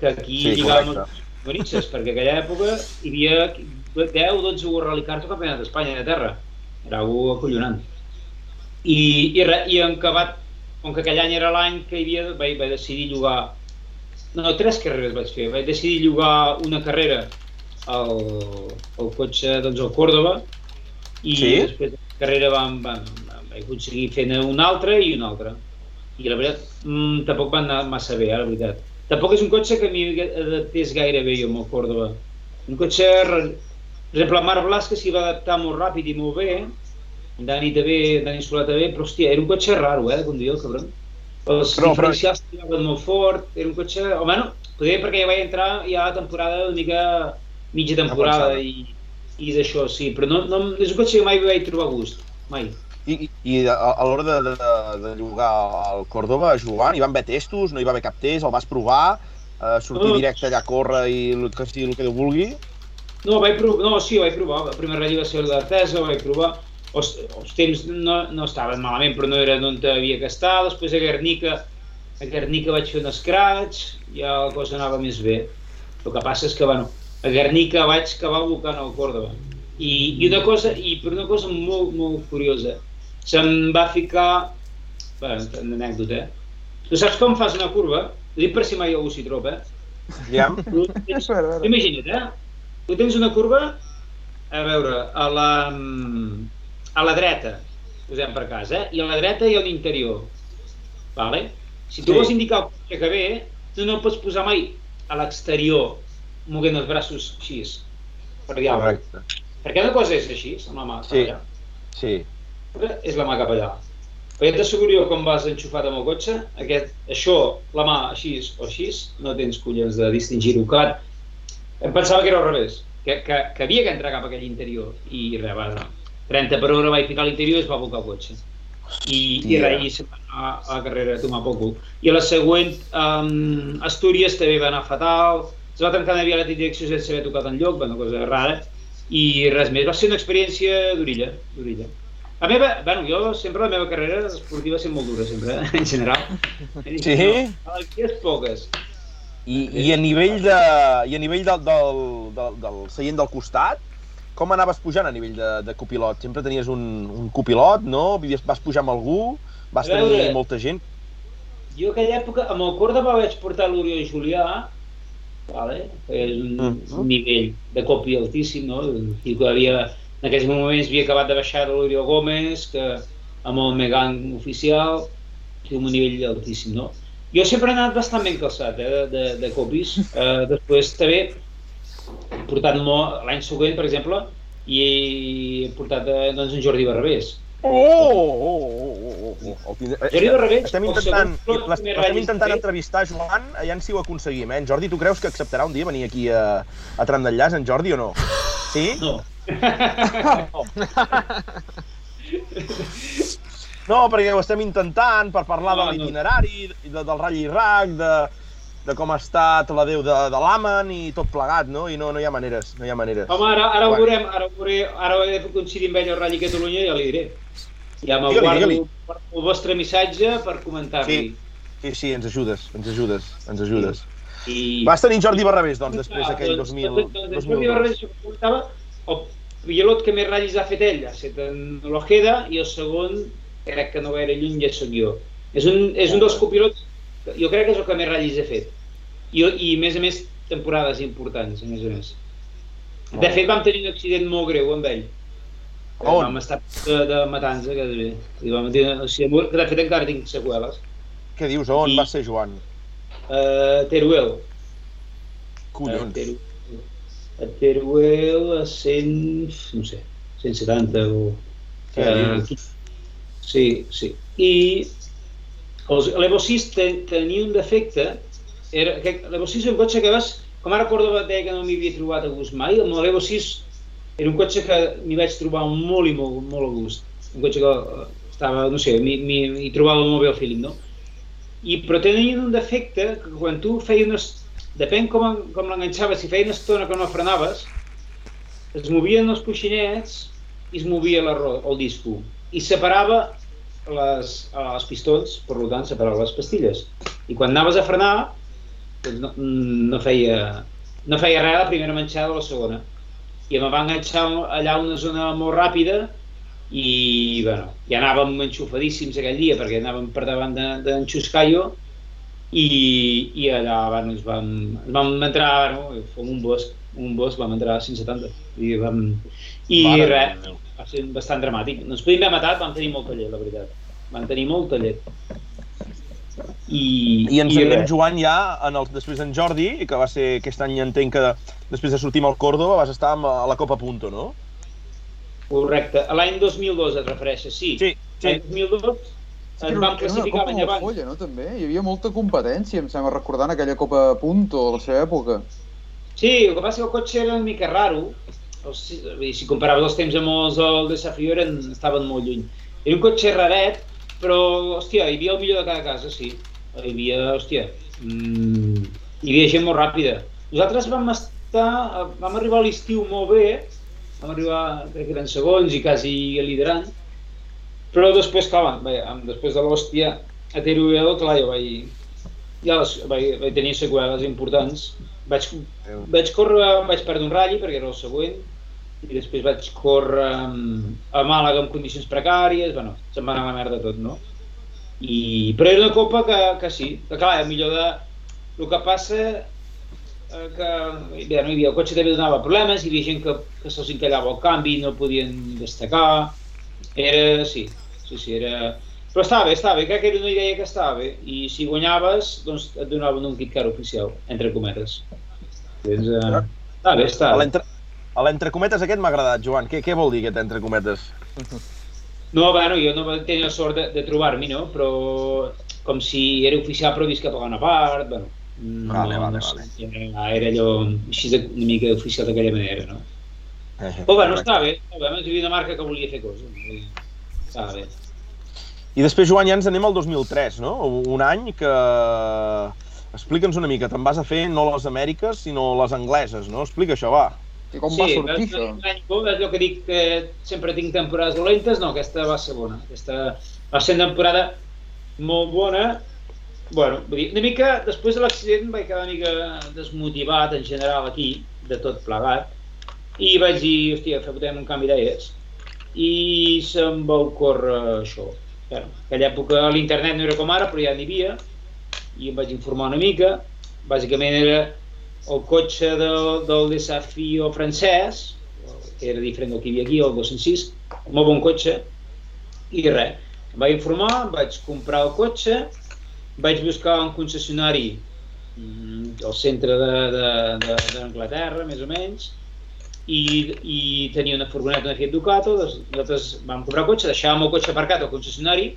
que aquí Sí, correcte. Manitzes, perquè aquella època hi havia 10 o 12 World Rally Cars al Campionat d'Espanya de terra. Era algú acollonant. I, i, re, i en acabat, com que aquell any era l'any que hi havia, vaig, vaig decidir llogar no, tres carreres vaig fer. Vaig decidir llogar una carrera al, al cotxe, doncs, al Córdoba, i Sí? després de la carrera vam, vam, vam, aconseguir fer-ne una altra i una altra. I la veritat, mm, tampoc va anar massa bé, eh, la veritat. Tampoc és un cotxe que a mi adaptés gaire bé jo amb el Córdoba. Un cotxe, per exemple, el Marc Blasque s'hi va adaptar molt ràpid i molt bé, en Dani també, en Dani Solà també, però hòstia, era un cotxe raro, eh, de conduir, el cabron. Els Però- però- diferencials tiraven molt fort, era un cotxe... Home, no, potser perquè ja vaig entrar ja a la temporada una mica mitja temporada i, i d'això, sí, però no, no, és un cotxe que mai vaig trobar gust, mai. I, i- a, a l'hora de, de, de llogar al Córdoba, Joan, hi van haver testos, no hi va haver cap test, el vas provar, eh, sortir No. directe allà a córrer i el que sigui el que Déu vulgui. No, vaig provar, no, sí, vaig provar. El primer ratll va ser el d'Artesa, vaig provar. Els, els temps no, no estaven malament, però no era on havia que estar. Després a Guernica, a Guernica vaig fer un scratch, ja la cosa anava més bé. El que passa és que, bueno, a Guernica vaig acabar volcant al Córdoba. I, i una cosa, i per una cosa molt, molt curiosa, se'm va ficar... Bé, una anècdota, eh? Tu saps com fas una curva? Dic per si mai algú s'hi troba, eh? Ja? Tens. Imagina't, eh? Tu tens una curva, a veure, a la, a la dreta, posem per cas, eh? I a la dreta hi ha un interior, vale? Si tu Sí. vols indicar el cotxe que ve, tu no pots posar mai a l'exterior, moguent els braços així, per diàleg. Correcte. Perquè una cosa és així, amb la mà Sí. allà, Sí. És la mà cap allà. Però ja t'asseguro jo com vas enxufat amb el cotxe, aquest, això, la mà així o així, no tens collons de distingir-ho. Clar, em pensava que era al revés, que, que, que havia que entrar cap a aquell interior i res, va, 30 per hora vaig ficar a l'interior i es va abocar el cotxe. I, i Hòstia. res, i se'n va anar a la carrera a tomar poc. I a la següent, um, Astúries també va anar fatal, es va trencar una via de direcció sense haver tocat enlloc, una cosa rara, i res més. Va ser una experiència d'orilla, d'orilla. La meva, bueno, jo sempre la meva carrera esportiva ha sigut molt dura, sempre, eh? en general. Sí? No, alegries poques. I, i a nivell, de, i a nivell del, del, del, del seient del costat, com anaves pujant a nivell de, de copilot? Sempre tenies un, un copilot, no? Vas pujar amb algú? Vas veure. tenir molta gent? Jo aquella època, amb el Córdoba vaig portar l'Oriol Julià, vale? és un, Mhm. un nivell de copi altíssim, no? Un tio que havia, en aquells moments havia acabat de baixar de l'Oriol Gómez, que amb el Megan oficial, té un nivell altíssim, no? Jo sempre he anat bastant ben calçat, eh, de, de, de copis. Eh, després també he portat molt, l'any següent, per exemple, i he portat eh, doncs, en Jordi Barbés. Oh, oh, oh, oh, oh, oh. El tindré- Jordi Barrabés, Estem el intentant, estem intentant entrevistar Joan, aviam si ho aconseguim, eh? En Jordi, tu creus que acceptarà un dia venir aquí a, a Tram d'Enllaç, en Jordi, o no? Sí? No. No, perquè ho estem intentant per parlar No, de no. l'itinerari, de, del Rally Rack, de, de com ha estat la Déu de, de l'Amen i tot plegat, no? I no, no hi ha maneres, no hi ha maneres. Home, ara, ara ho veurem, ara ho veuré, ara he de coincidir amb ell al Rally Catalunya i ja li diré. Ja m'aguardo el vostre missatge per comentar-li. Sí, sí, ens ajudes, ens ajudes, ens ajudes. I... Vas tenir Jordi Barrabés, doncs, després d'aquell doncs, 2000... doncs, doncs, 2002. Jordi Barrabés, comentava, el pilot que més ratllis ha fet ell ha estat en l'Ojeda i el segon, crec que no gaire lluny, ja sóc jo. És un, és un dels copilots, jo crec que és el que més ratllis he fet. I, I, a més a més, temporades importants, a més a més. De fet, vam tenir un accident molt greu amb ell. On? Vam estar de, de matança, que, i vam dir, o sigui, que de fet encara tinc seqüeles. Què dius? On I- va ser, Joan? Uh, Teruel, Collons. A Teruel, a Teruel a 100, no sé, 170 o... Què eh, sí, sí. I l'Evo 6 te, tenia un defecte, era, que l'Evo 6 és un cotxe que vas, com ara Córdoba deia que no m'hi havia trobat a gust mai, amb l'Evo 6 era un cotxe que m'hi vaig trobar molt i molt, molt a gust. Un cotxe que eh, estava, no sé, m'hi- trobava molt bé el feeling, no? I, però tenien un defecte que quan tu feies unes... Depèn com, com l'enganxaves, si feia una estona que no frenaves, es movien els coixinets i es movia la, el disco. I separava les, els pistons, per tant, separava les pastilles. I quan anaves a frenar, doncs no, no, feia, no feia res la primera manxada o la segona. I em va enganxar allà una zona molt ràpida i bueno, ja anàvem enxufadíssims aquell dia perquè anàvem per davant d'en de, Xuscaio i, i allà bueno, ens vam, ens vam entrar, bueno, com un bosc, un bosc vam entrar a 170 i, vam, i Mare res, va ser bastant dramàtic. No ens podíem haver matat, vam tenir molta llet, la veritat. Vam tenir molta llet. I, I ens anirem, res. Joan, ja en el, després en Jordi, que va ser aquest any, entenc que després de sortir amb el Córdoba vas estar amb, a la Copa Punto, no? Correcte. A l'any 2002 et refereixes, sí. Sí, sí. L'any 2002 Era una classificar l'any abans. folla, no, també? Hi havia molta competència, em sembla, recordant aquella Copa Punto a la seva època. Sí, el que passa que el cotxe era una mica raro. O sigui, si comparaves els temps amb els del desafio eren, estaven molt lluny. Era un cotxe raret, però, hòstia, hi havia el millor de cada casa, sí. Hi havia, hòstia, mm, hi havia gent molt ràpida. Nosaltres vam estar, vam arribar a l'estiu molt bé, vam arribar, crec que eren segons i quasi liderant, però després, clar, bé, després de l'hòstia a Teruel, clar, jo vaig, ja les, vaig, vaig tenir seqüeles importants. Vaig, vaig córrer, vaig perdre un ratll perquè era el següent, i després vaig córrer a Màlaga en condicions precàries, bueno, se'm va anar a la merda tot, no? I, però era una copa que, que sí, que clar, el millor de... El que passa eh, que bé, no hi havia, el cotxe també donava problemes, hi havia gent que, que se'ls encallava el canvi, no podien destacar, era, sí, sí, sí, era... Però estava bé, estava bé, crec que era una idea que estava bé, i si guanyaves, doncs et donaven un kit car oficial, entre cometes. Doncs, eh, està bé, està A bé. l'entre- a l'entrecometes aquest m'ha agradat, Joan. Què, què vol dir aquest entrecometes? No, bueno, jo no vaig tenir la sort de, de trobar-m'hi, no? Però com si era oficial però visc a pagar una part, bueno, no, Vale, vale, vale. Era, era allò així de, una mica oficial d'aquella manera, no? Eh, Però bueno, està bé, està bé, hi havia una marca que volia fer coses, vull dir, estava bé. I després, Joan, ja ens anem al 2003, no? Un any que... Explica'ns una mica, te'n vas a fer no les Amèriques, sinó les angleses, no? Explica això, va. I com va sortir, això? un any bo, el que dic que sempre tinc temporades dolentes, no, aquesta va ser bona. Aquesta va ser una temporada molt bona. Bueno, vull dir, una mica, després de l'accident vaig quedar una mica desmotivat en general aquí, de tot plegat, i vaig dir, hòstia, fotem un canvi d'aires. I se'm va ocórrer això. Bueno, en aquella època l'internet no era com ara, però ja n'hi havia, i em vaig informar una mica. Bàsicament era el cotxe del, del desafio francès, que era diferent del que hi havia aquí, el 206, un molt bon cotxe, i res, em vaig informar, vaig comprar el cotxe, vaig buscar un concessionari mm, al centre de- de- de- d'Anglaterra, més o menys, i, i tenia una furgoneta, una Fiat Ducato, doncs nosaltres vam comprar cotxe, deixàvem el cotxe aparcat al concessionari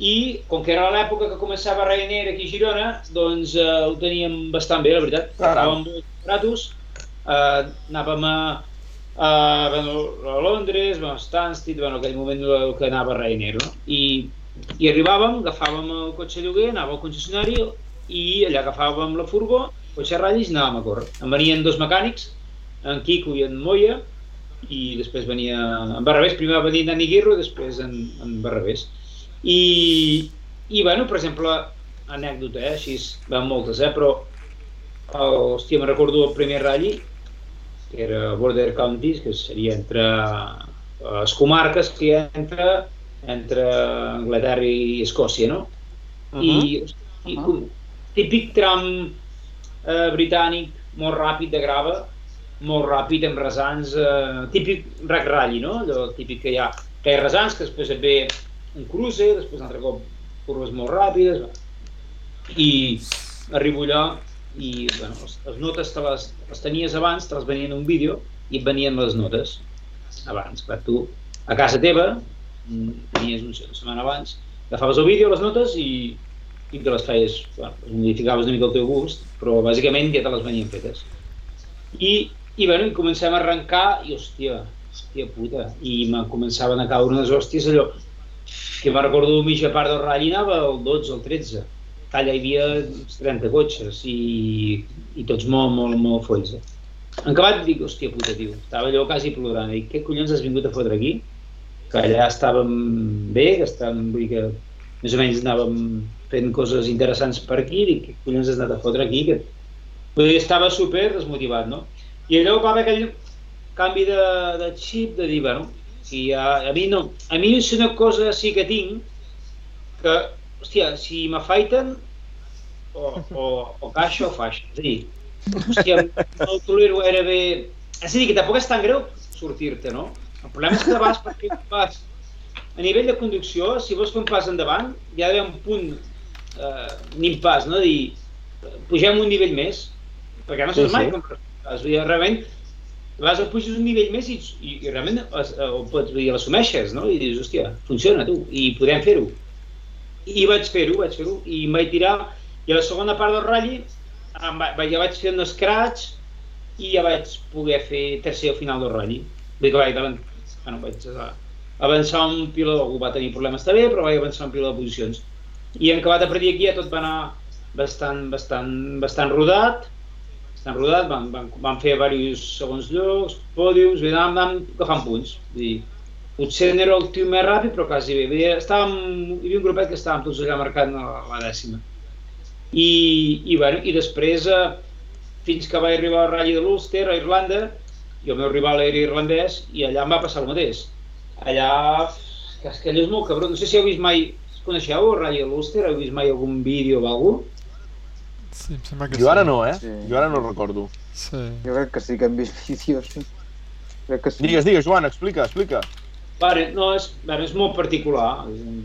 i com que era l'època que començava Ryanair aquí a Girona, doncs eh, ho teníem bastant bé, la veritat. Caram. Estàvem molt baratos, eh, anàvem a, a, a Londres, a Stansted, bueno, en aquell moment el que anava Ryanair, no? I, i arribàvem, agafàvem el cotxe lloguer, anava al concessionari i allà agafàvem la furgo, cotxe a ratllis i anàvem a córrer. Em venien dos mecànics, en Quico i en Moya, i després venia en Barrabés, primer va venir en Dani Guirro després en, en Barrabés. I, i bueno, per exemple, anècdota, eh, així, van moltes, eh, però el, hòstia, me'n recordo el primer ratll, que era Border Counties, que seria entre eh, les comarques que hi ha entre, entre Anglaterra i Escòcia, no? Uh I, i Uh-huh. com- típic tram eh, britànic, molt ràpid de grava, molt ràpid amb resants, eh, típic rack rally, no? Allò típic que hi ha, que hi ha resants, que després et ve un cruce, després un altre cop curves molt ràpides, i arribo allà i bueno, les, les notes te les, les tenies abans, te les venien en un vídeo i et venien les notes abans, clar, tu a casa teva, tenies una setmana abans, agafaves el vídeo, les notes i, i te les feies, bueno, les modificaves una mica al teu gust, però bàsicament ja te les venien fetes. I, i bueno, i comencem a arrencar i hòstia, hòstia puta, i me començaven a caure unes hòsties allò, que me'n recordo mitja part del ratll anava el 12 o el 13. Allà hi havia uns 30 cotxes i, i tots molt, molt, molt folls. Eh? En acabat dic, hòstia puta, tio, estava allò quasi plorant, dic, què collons has vingut a fotre aquí? Que allà estàvem bé, que estàvem, vull dir que més o menys anàvem fent coses interessants per aquí, dic, què collons has anat a fotre aquí? Que... Vull dir, estava super desmotivat, no? I allò va haver aquell canvi de, de xip, de dir, bueno, si a, a mi no, a mi és una cosa sí que tinc, que, hòstia, si m'afaiten, o, o, o caixa o faixa. És a dir, hòstia, no tolero gairebé... És a dir, que tampoc és tan greu sortir-te, no? El problema és que vas perquè vas a nivell de conducció, si vols fer un pas endavant, hi ha d'haver un punt, eh, un impàs, no? Dir, pugem un nivell més, perquè no Sí, saps mai sí. com es, realment vas a pujar un nivell més i, i, i realment es, eh, ho pots, dir, l'assumeixes, no? I dius, hòstia, funciona, tu, i podem fer-ho. I vaig fer-ho, vaig fer-ho, i em vaig tirar, i a la segona part del ratll va, ja vaig fer un scratch i ja vaig poder fer tercer al final del ratll. Vull dir que vaig, avan- bueno, vaig avançar un piló, algú va tenir problemes també, però vaig avançar un piló de posicions. I en acabat a partir d'aquí ja tot va anar bastant, bastant, bastant rodat, bastant rodat, vam, vam, vam fer diversos segons llocs, pòdiums, bé, anàvem, anàvem agafant punts. Dir, potser no era el tio més ràpid, però quasi bé. Dir, estàvem, hi havia un grupet que estàvem tots allà marcant la, la dècima. I, i, bueno, i després, eh, fins que vaig arribar al Rally de l'Ulster, a Irlanda, i el meu rival era irlandès, i allà em va passar el mateix. Allà, que és que allò és molt cabró. No sé si heu vist mai, coneixeu el Rally de l'Ulster? Heu vist mai algun vídeo o alguna cosa? Sí, em sembla que Jo ara sí. no, eh? Sí. Jo ara no recordo. Sí. Jo crec que sí que hem vist vídeos. Crec que sí. Digues, digues, Joan, explica, explica. Vale, no, és, bueno, és molt particular, és un,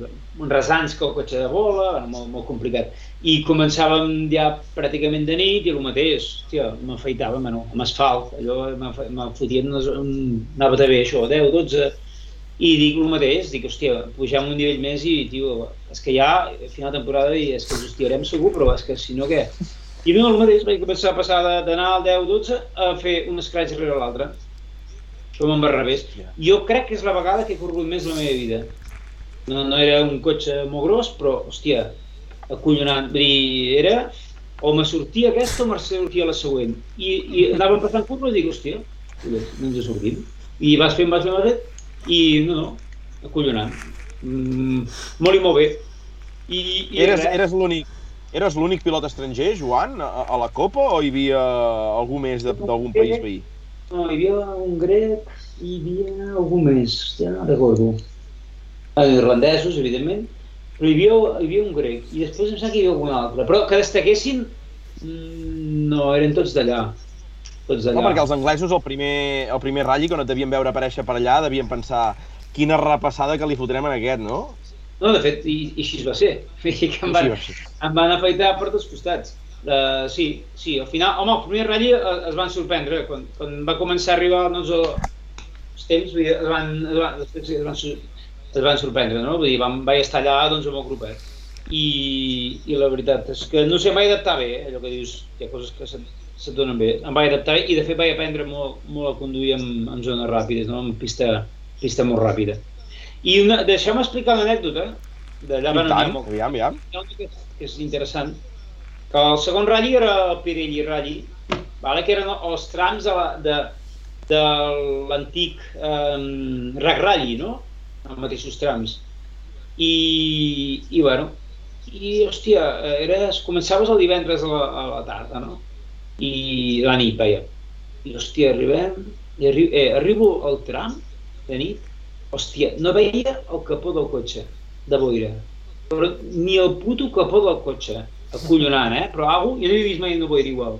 un resans que el cotxe de bola, bueno, molt, molt complicat. I començàvem ja pràcticament de nit i el mateix, hòstia, m'afeitava, bueno, amb asfalt, allò m'afe- me fotien, unes, un, anava de bé això, 10, 12, i dic el mateix, dic, hòstia, pugem un nivell més i, tio, és que ja, a final de temporada, i és que ens hostiarem segur, però és que si no, què? I no, el mateix, vaig començar a passar d'anar al 10, 12 a fer un scratch rere l'altre. Me'n va al revés. Jo crec que és la vegada que he corregut més la meva vida. No, no era un cotxe molt gros, però, hòstia, acollonant. Vull dir, era o me sortia aquesta o me sortia la següent. I, i anàvem passant curves i dic, hòstia, no ens en sortim. I vas fent, vas fent, vas fent, i no, no, acollonant. Mm, molt i molt bé. I, i Eres, res. eres l'únic eres l'únic pilot estranger, Joan, a, a la Copa, o hi havia algú més de- d'algun país veí? No, hi havia un grec i hi havia algú més, hòstia, no recordo. Irlandesos, evidentment, però hi havia, hi havia un grec i després em sembla que hi havia algun altre. Però que destaquessin, mm, no, eren tots d'allà. Tots d'allà. No, perquè els anglesos el primer, el primer ratll, quan et devien veure aparèixer per allà, devien pensar quina repassada que li fotrem en aquest, no? No, de fet, i, i així va ser. Que em van, va ser. em van afaitar per tots costats. Uh, sí, sí, al final, home, el primer ratll eh, es van sorprendre, quan, quan va començar a arribar doncs, el, els temps, vull dir, es van, es van, es van, es van sorprendre, no? Vull dir, vam, vaig estar allà doncs, amb el grupet. I, I la veritat és que no sé, em vaig adaptar bé, eh, allò que dius, hi ha coses que se't, se't donen bé. Em vaig adaptar i de fet vaig aprendre molt, molt a conduir en, en zones ràpides, no? en pista, pista molt ràpida. I una, deixeu-me explicar una anècdota d'allà van tant, molt aviam, aviam. que és, que és interessant, que el segon ratll era el Pirelli Rally, vale? que eren els trams de, la, de, de l'antic eh, Rack Rally, no? Els mateixos trams. I, i bueno, i hòstia, era, començaves el divendres a la, a la tarda, no? I la nit, veia. I hòstia, arribem, i arri, eh, arribo al tram de nit, hòstia, no veia el capó del cotxe, de boira però ni el puto capó del cotxe, acollonant, eh? Però algú, jo no havia vist mai una boira igual.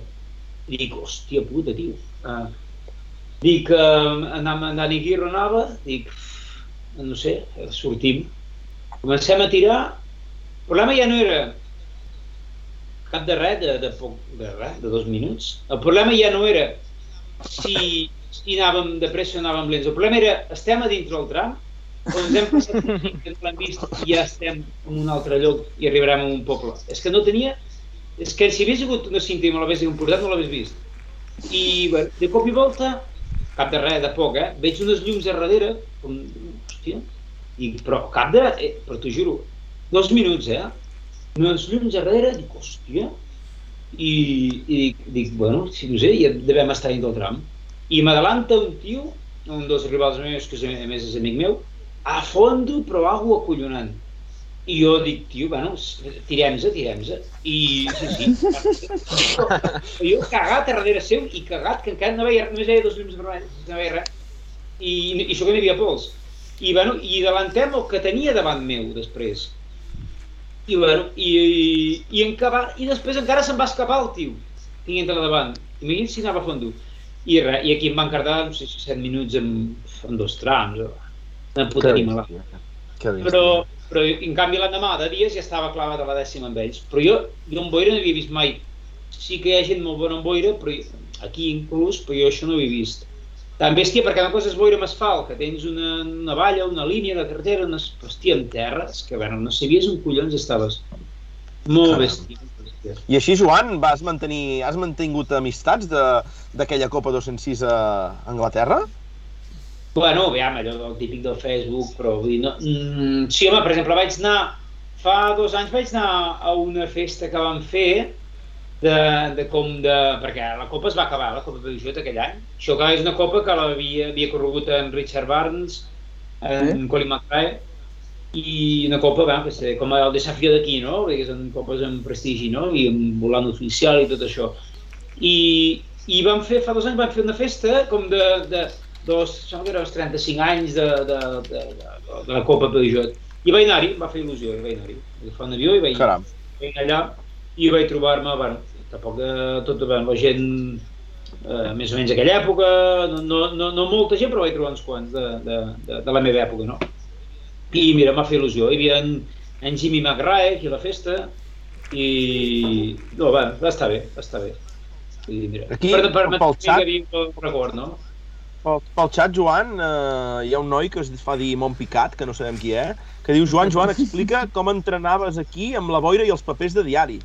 I dic, hòstia puta, tio. Uh, dic, uh, anam, anant aquí anava, dic, no sé, sortim. Comencem a tirar. El problema ja no era cap de res, de, de poc, de res, de dos minuts. El problema ja no era si, si anàvem de pressa o anàvem lents. El problema era, estem a dintre del tram, on ens hem passat que no l'hem vist i ja estem en un altre lloc i arribarem a un poble. És que no tenia... És que si hagués hagut una cinta i me l'hagués importat no l'hagués vist. I bé, de cop i volta, cap de res, de poc, eh? Veig unes llums a darrere, com, hòstia, i, però cap de... Eh, però t'ho juro, dos minuts, eh? Unes llums a darrere, dic, hòstia, i, i dic, dic, bueno, si no sé, ja devem estar dins del tram. I m'adalanta un tio, un dels rivals meus, que és, a més és amic meu, a fondo, però algo acollonant. I jo dic, tio, bueno, tirem-se, tirem-se. I sí, sí. jo cagat a darrere seu i cagat, que encara no veia, només veia dos llums vermells, no veia res. I, i això que no hi havia pols. I, bueno, i delantem el que tenia davant meu després. I, bueno, i, i, i, encaba, i després encara se'n va escapar el tio, tinguent la davant. Imagina't si anava a fondo. I, re, I aquí em van cardar, no sé, 7 minuts en, en dos trams. Una puta bèstia. Però, però en canvi l'endemà de dies ja estava clavat a la dècima amb ells. Però jo, jo en boira no havia vist mai. Sí que hi ha gent molt bona en boira, però jo- aquí inclús, però jo això no ho he vist. Tan bèstia perquè una cosa és boira amb asfalt, que tens una, una valla, una línia de carretera, una hòstia en terra, és que bueno, no sabies on collons estaves. Molt Caram. bèstia. I així, Joan, vas mantenir, has mantingut amistats de- d'aquella Copa 206 a Anglaterra? Bueno, aviam, allò del típic del Facebook, però vull dir, no... Mm, sí, home, per exemple, vaig anar... Fa dos anys vaig anar a una festa que vam fer de, de com de... perquè la Copa es va acabar, la Copa de Peugeot aquell any. Això que és una Copa que l'havia havia corregut en Richard Barnes, en Eh? Colin McRae, i una Copa, bueno, que sé, com el desafió d'aquí, no? Perquè són copes amb prestigi, no? I amb volant oficial i tot això. I, i vam fer, fa dos anys vam fer una festa com de, de, dos, sembla que eren els 35 anys de, de, de, de, de la Copa Peugeot. I vaig anar-hi, va fer il·lusió, i vaig anar-hi. Vaig agafar un avió i vaig, Caram. vaig anar allà i vaig trobar-me, bueno, tampoc de tot, bueno, la gent eh, més o menys aquella època, no, no, no, molta gent, però vaig trobar uns quants de, de, de, de la meva època, no? I mira, m'ha fet il·lusió. Hi havia en, en Jimmy McRae aquí a la festa i... No, va, va estar bé, va estar bé. I mira, Aquí, per, per, pel xat- havia un record, no? Pel, pel xat, Joan, eh, hi ha un noi que es fa dir Montpicat, que no sabem qui és, que diu, Joan, Joan, explica com entrenaves aquí amb la boira i els papers de diari.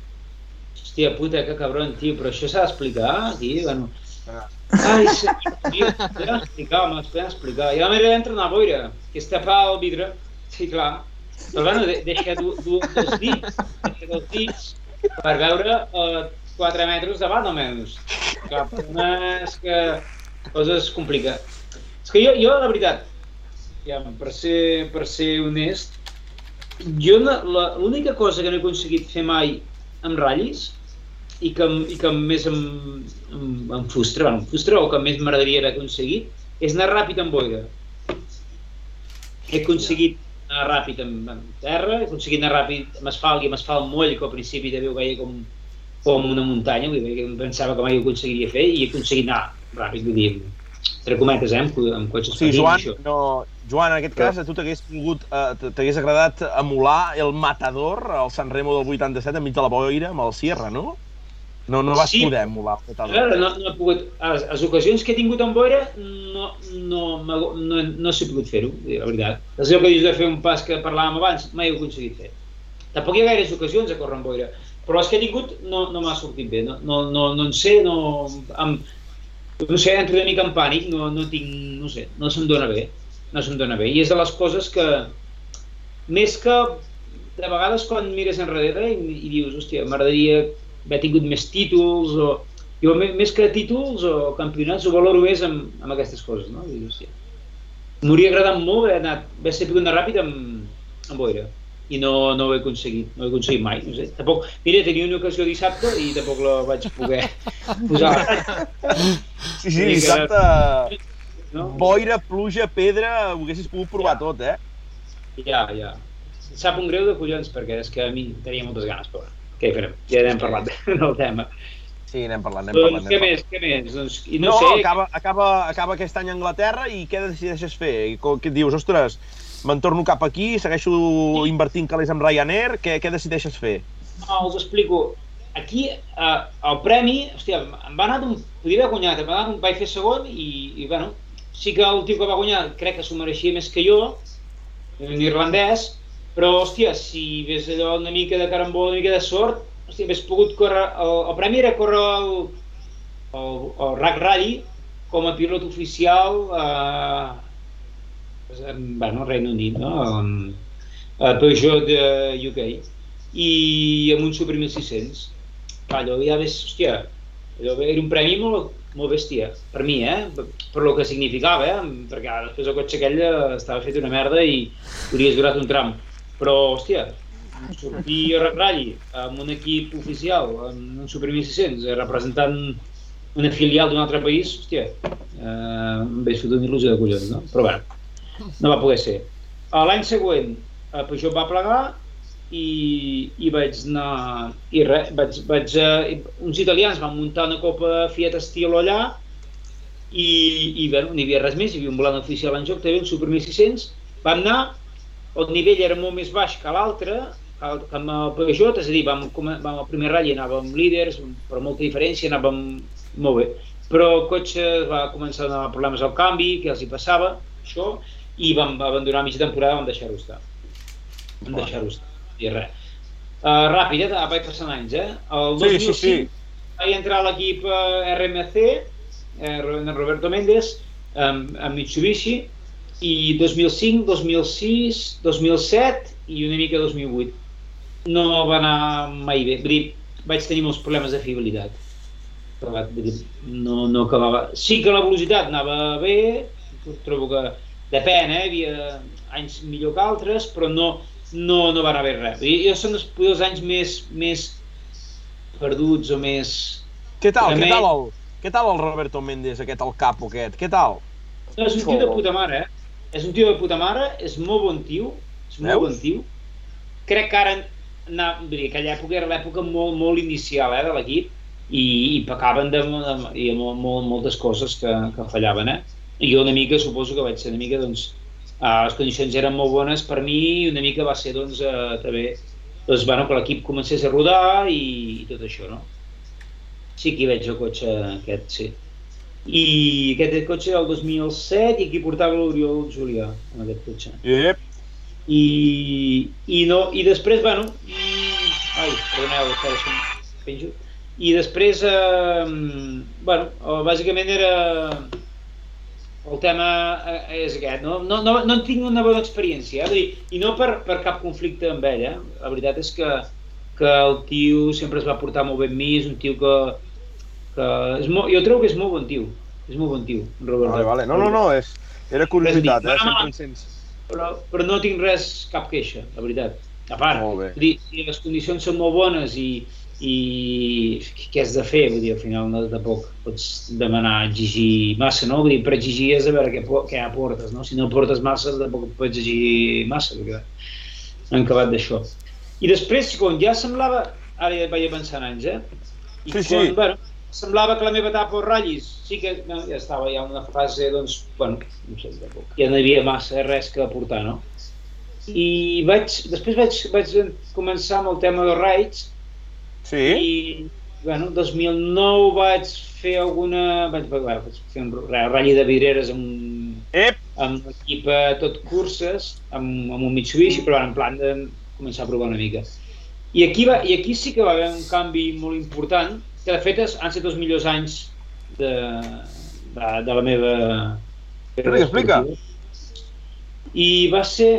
Hòstia puta, que cabron, tio, però això s'ha d'explicar, tio, bueno... Ai, senyor, tio, s'ha d'explicar, home, s'ha d'explicar. I la manera d'entrenar a boira, que és tapar el vidre, sí, clar. Però bueno, de, deixa du, du, dos dits, deixa dos dits per veure eh, 4 metres davant almenys. Clar, una és que coses complica. És que jo, jo la veritat, ja, per ser, per ser honest, jo l'única cosa que no he aconseguit fer mai amb ratllis i que, em- i que més em, em, em frustra, bueno, em frustra o que més m'agradaria haver aconseguit, és anar ràpid amb boira. He aconseguit anar ràpid amb, amb terra, he aconseguit anar ràpid amb asfalt i amb asfalt moll, que al principi també ho veia com, com una muntanya, vull dir, em pensava que mai ho aconseguiria fer, i he aconseguit anar ràpid, vull dir, entre cometes, eh, amb, amb cotxes petits, Joan, això. no, Joan, en aquest cas, a tu t'hagués volgut, eh, t'hagués agradat emular el Matador, el San Remo del 87, enmig de la boira, amb el Sierra, no? No, no vas Sí. poder molar el A petador. veure, no, no he pogut... A les, a les ocasions que he tingut en boira no, no, m'ha- no, no s'he pogut fer-ho, la veritat. És allò que dius de fer un pas que parlàvem abans, mai ho he aconseguit fer. Tampoc hi ha gaires ocasions a córrer en boira, però les que he tingut no, no m'ha sortit bé, no, no, no, no en sé, no... Em, no sé, entro una mica en pànic, no, no tinc, no sé, no se'm dona bé, no se'm dona bé. I és de les coses que, més que de vegades quan mires enrere i, i dius, hòstia, m'agradaria haver tingut més títols o... Jo, més que títols o campionats, ho valoro més amb, amb aquestes coses, no? I, hòstia, m'hauria agradat molt haver anat, haver sabut anar ràpid amb, amb boira i no, no ho he aconseguit, no ho he aconseguit mai, no sé. Tampoc, mira, tenia una ocasió dissabte i tampoc la vaig poder posar, Sí, sí, dissabte... no? Boira, pluja, pedra, ho haguessis pogut provar tot, eh? Ja, ja. Em Sap un greu de collons perquè és que a mi tenia moltes ganes, però què hi farem? Ja n'hem parlat del tema. Sí, anem parlant, anem Doncs parlant. què anem més, què més? Doncs, I no, No, sé, acaba, acaba, acaba aquest any a Anglaterra i què decideixes fer? I Què dius? Ostres, me'n torno cap aquí, segueixo invertint calés amb Ryanair, què, què decideixes fer? No, us explico. Aquí, eh, el premi, hòstia, em va anar d'un... Podria haver guanyat, em va anar d'un... Vaig fer segon i, i, bueno, sí que el tio que va guanyar crec que s'ho mereixia més que jo, un irlandès, però, hòstia, si ves allò una mica de carambol, una mica de sort, hòstia, hagués pogut córrer... El, el premi era córrer el, el, el RAC Rally com a pilot oficial eh, en, bueno, Regne Unit, no? En, a Peugeot de UK i amb un Super 1600 clar, allò ja ves, hòstia allò era un premi molt, molt bèstia per mi, eh? per, lo que significava eh? perquè després el cotxe aquell eh, estava fet una merda i hauries durat un tram però, hòstia sortir a Rally amb un equip oficial amb un Super 1600 eh, representant una filial d'un altre país, hòstia eh, em fotre una il·lusió de collons, no? però bueno, no va poder ser. L'any següent, eh, Peugeot va plegar i, i vaig anar... I res, vaig, vaig, eh, uns italians van muntar una copa Fiat Estilo allà i, i bueno, no hi havia res més, hi havia un volant oficial en joc, també un Super 1600. Vam anar, el nivell era molt més baix que l'altre, que el- amb el Peugeot, és a dir, vam, vam al primer ratll anàvem líders, però molta diferència, anàvem molt bé. Però el cotxe va començar a donar problemes al canvi, que els hi passava, això, i vam abandonar mitja temporada, vam deixar-ho estar. Vam deixar-ho estar, i res. Uh, ràpid, eh? vaig passant anys, eh? El Sí, 2005 sí, sí. vaig entrar a l'equip eh, RMC, eh, en Roberto Méndez, amb, amb Mitsubishi, i 2005, 2006, 2007 i una mica 2008. No va anar mai bé, vull dir, vaig tenir molts problemes de fiabilitat. Però, vull dir, no, no acabava... Sí que la velocitat anava bé, trobo que depèn, eh? hi havia anys millor que altres, però no, no, no va anar bé res. Dir, jo són els, els anys més, més perduts o més... Què tal, què tal el, què tal el Roberto Méndez, aquest, el capo aquest? Què tal? No, és un tio de puta mare, eh? És un tio de puta mare, és molt bon tio, és molt Veus? bon tio. Crec que ara, na, vull dir, aquella època era l'època molt, molt inicial eh, de l'equip i, i pecaven de, de, i molt, molt, moltes coses que, que fallaven, eh? I jo una mica, suposo que vaig ser una mica, doncs, eh, les condicions eren molt bones per mi i una mica va ser, doncs, eh, també, doncs, bueno, que l'equip comencés a rodar i, i tot això, no? Sí que hi veig el cotxe aquest, sí. I aquest cotxe era el 2007 i aquí portava l'Oriol Julià, en aquest cotxe. Yep. I, i, no, i després, bueno, mm, ai, perdoneu, espera, em penjo. I després, eh, bueno, eh, bàsicament era el tema eh, és aquest, no? No, no, no en tinc una bona experiència, eh? Dir, i no per, per cap conflicte amb ell, eh? La veritat és que, que el tio sempre es va portar molt bé amb mi, és un tio que, que és molt, jo trobo que és molt bon tio, és molt bon tio, Robert. Vale, vale. No, no, no, és, era curiositat, eh? Sempre. Però, però no tinc res, cap queixa, la veritat. A part, dir, si les condicions són molt bones i, i què has de fer? Vull dir, al final no, tampoc pots demanar exigir massa, no? Vull dir, per exigir és a veure què, què aportes, no? Si no aportes massa, tampoc pots exigir massa, perquè han acabat d'això. I després, quan ja semblava, ara ja vaig avançant anys, eh? I Sí, sí. quan, bueno, semblava que la meva etapa als ratllis sí que no, ja estava ja en una fase, doncs, bueno, no sé, tampoc, ja no hi havia massa res que aportar, no? I vaig, després vaig, vaig començar amb el tema dels raids Sí? i, bueno, 2009 vaig fer alguna... Vaig, bueno, vaig fer un ratll de vidreres amb, Ep! amb l'equip a tot curses, amb, amb un Mitsubishi, però en plan de començar a provar una mica. I aquí, va, I aquí sí que va haver un canvi molt important, que de fet és- han estat els millors anys de, de, de la meva... Explica, explica. I va ser...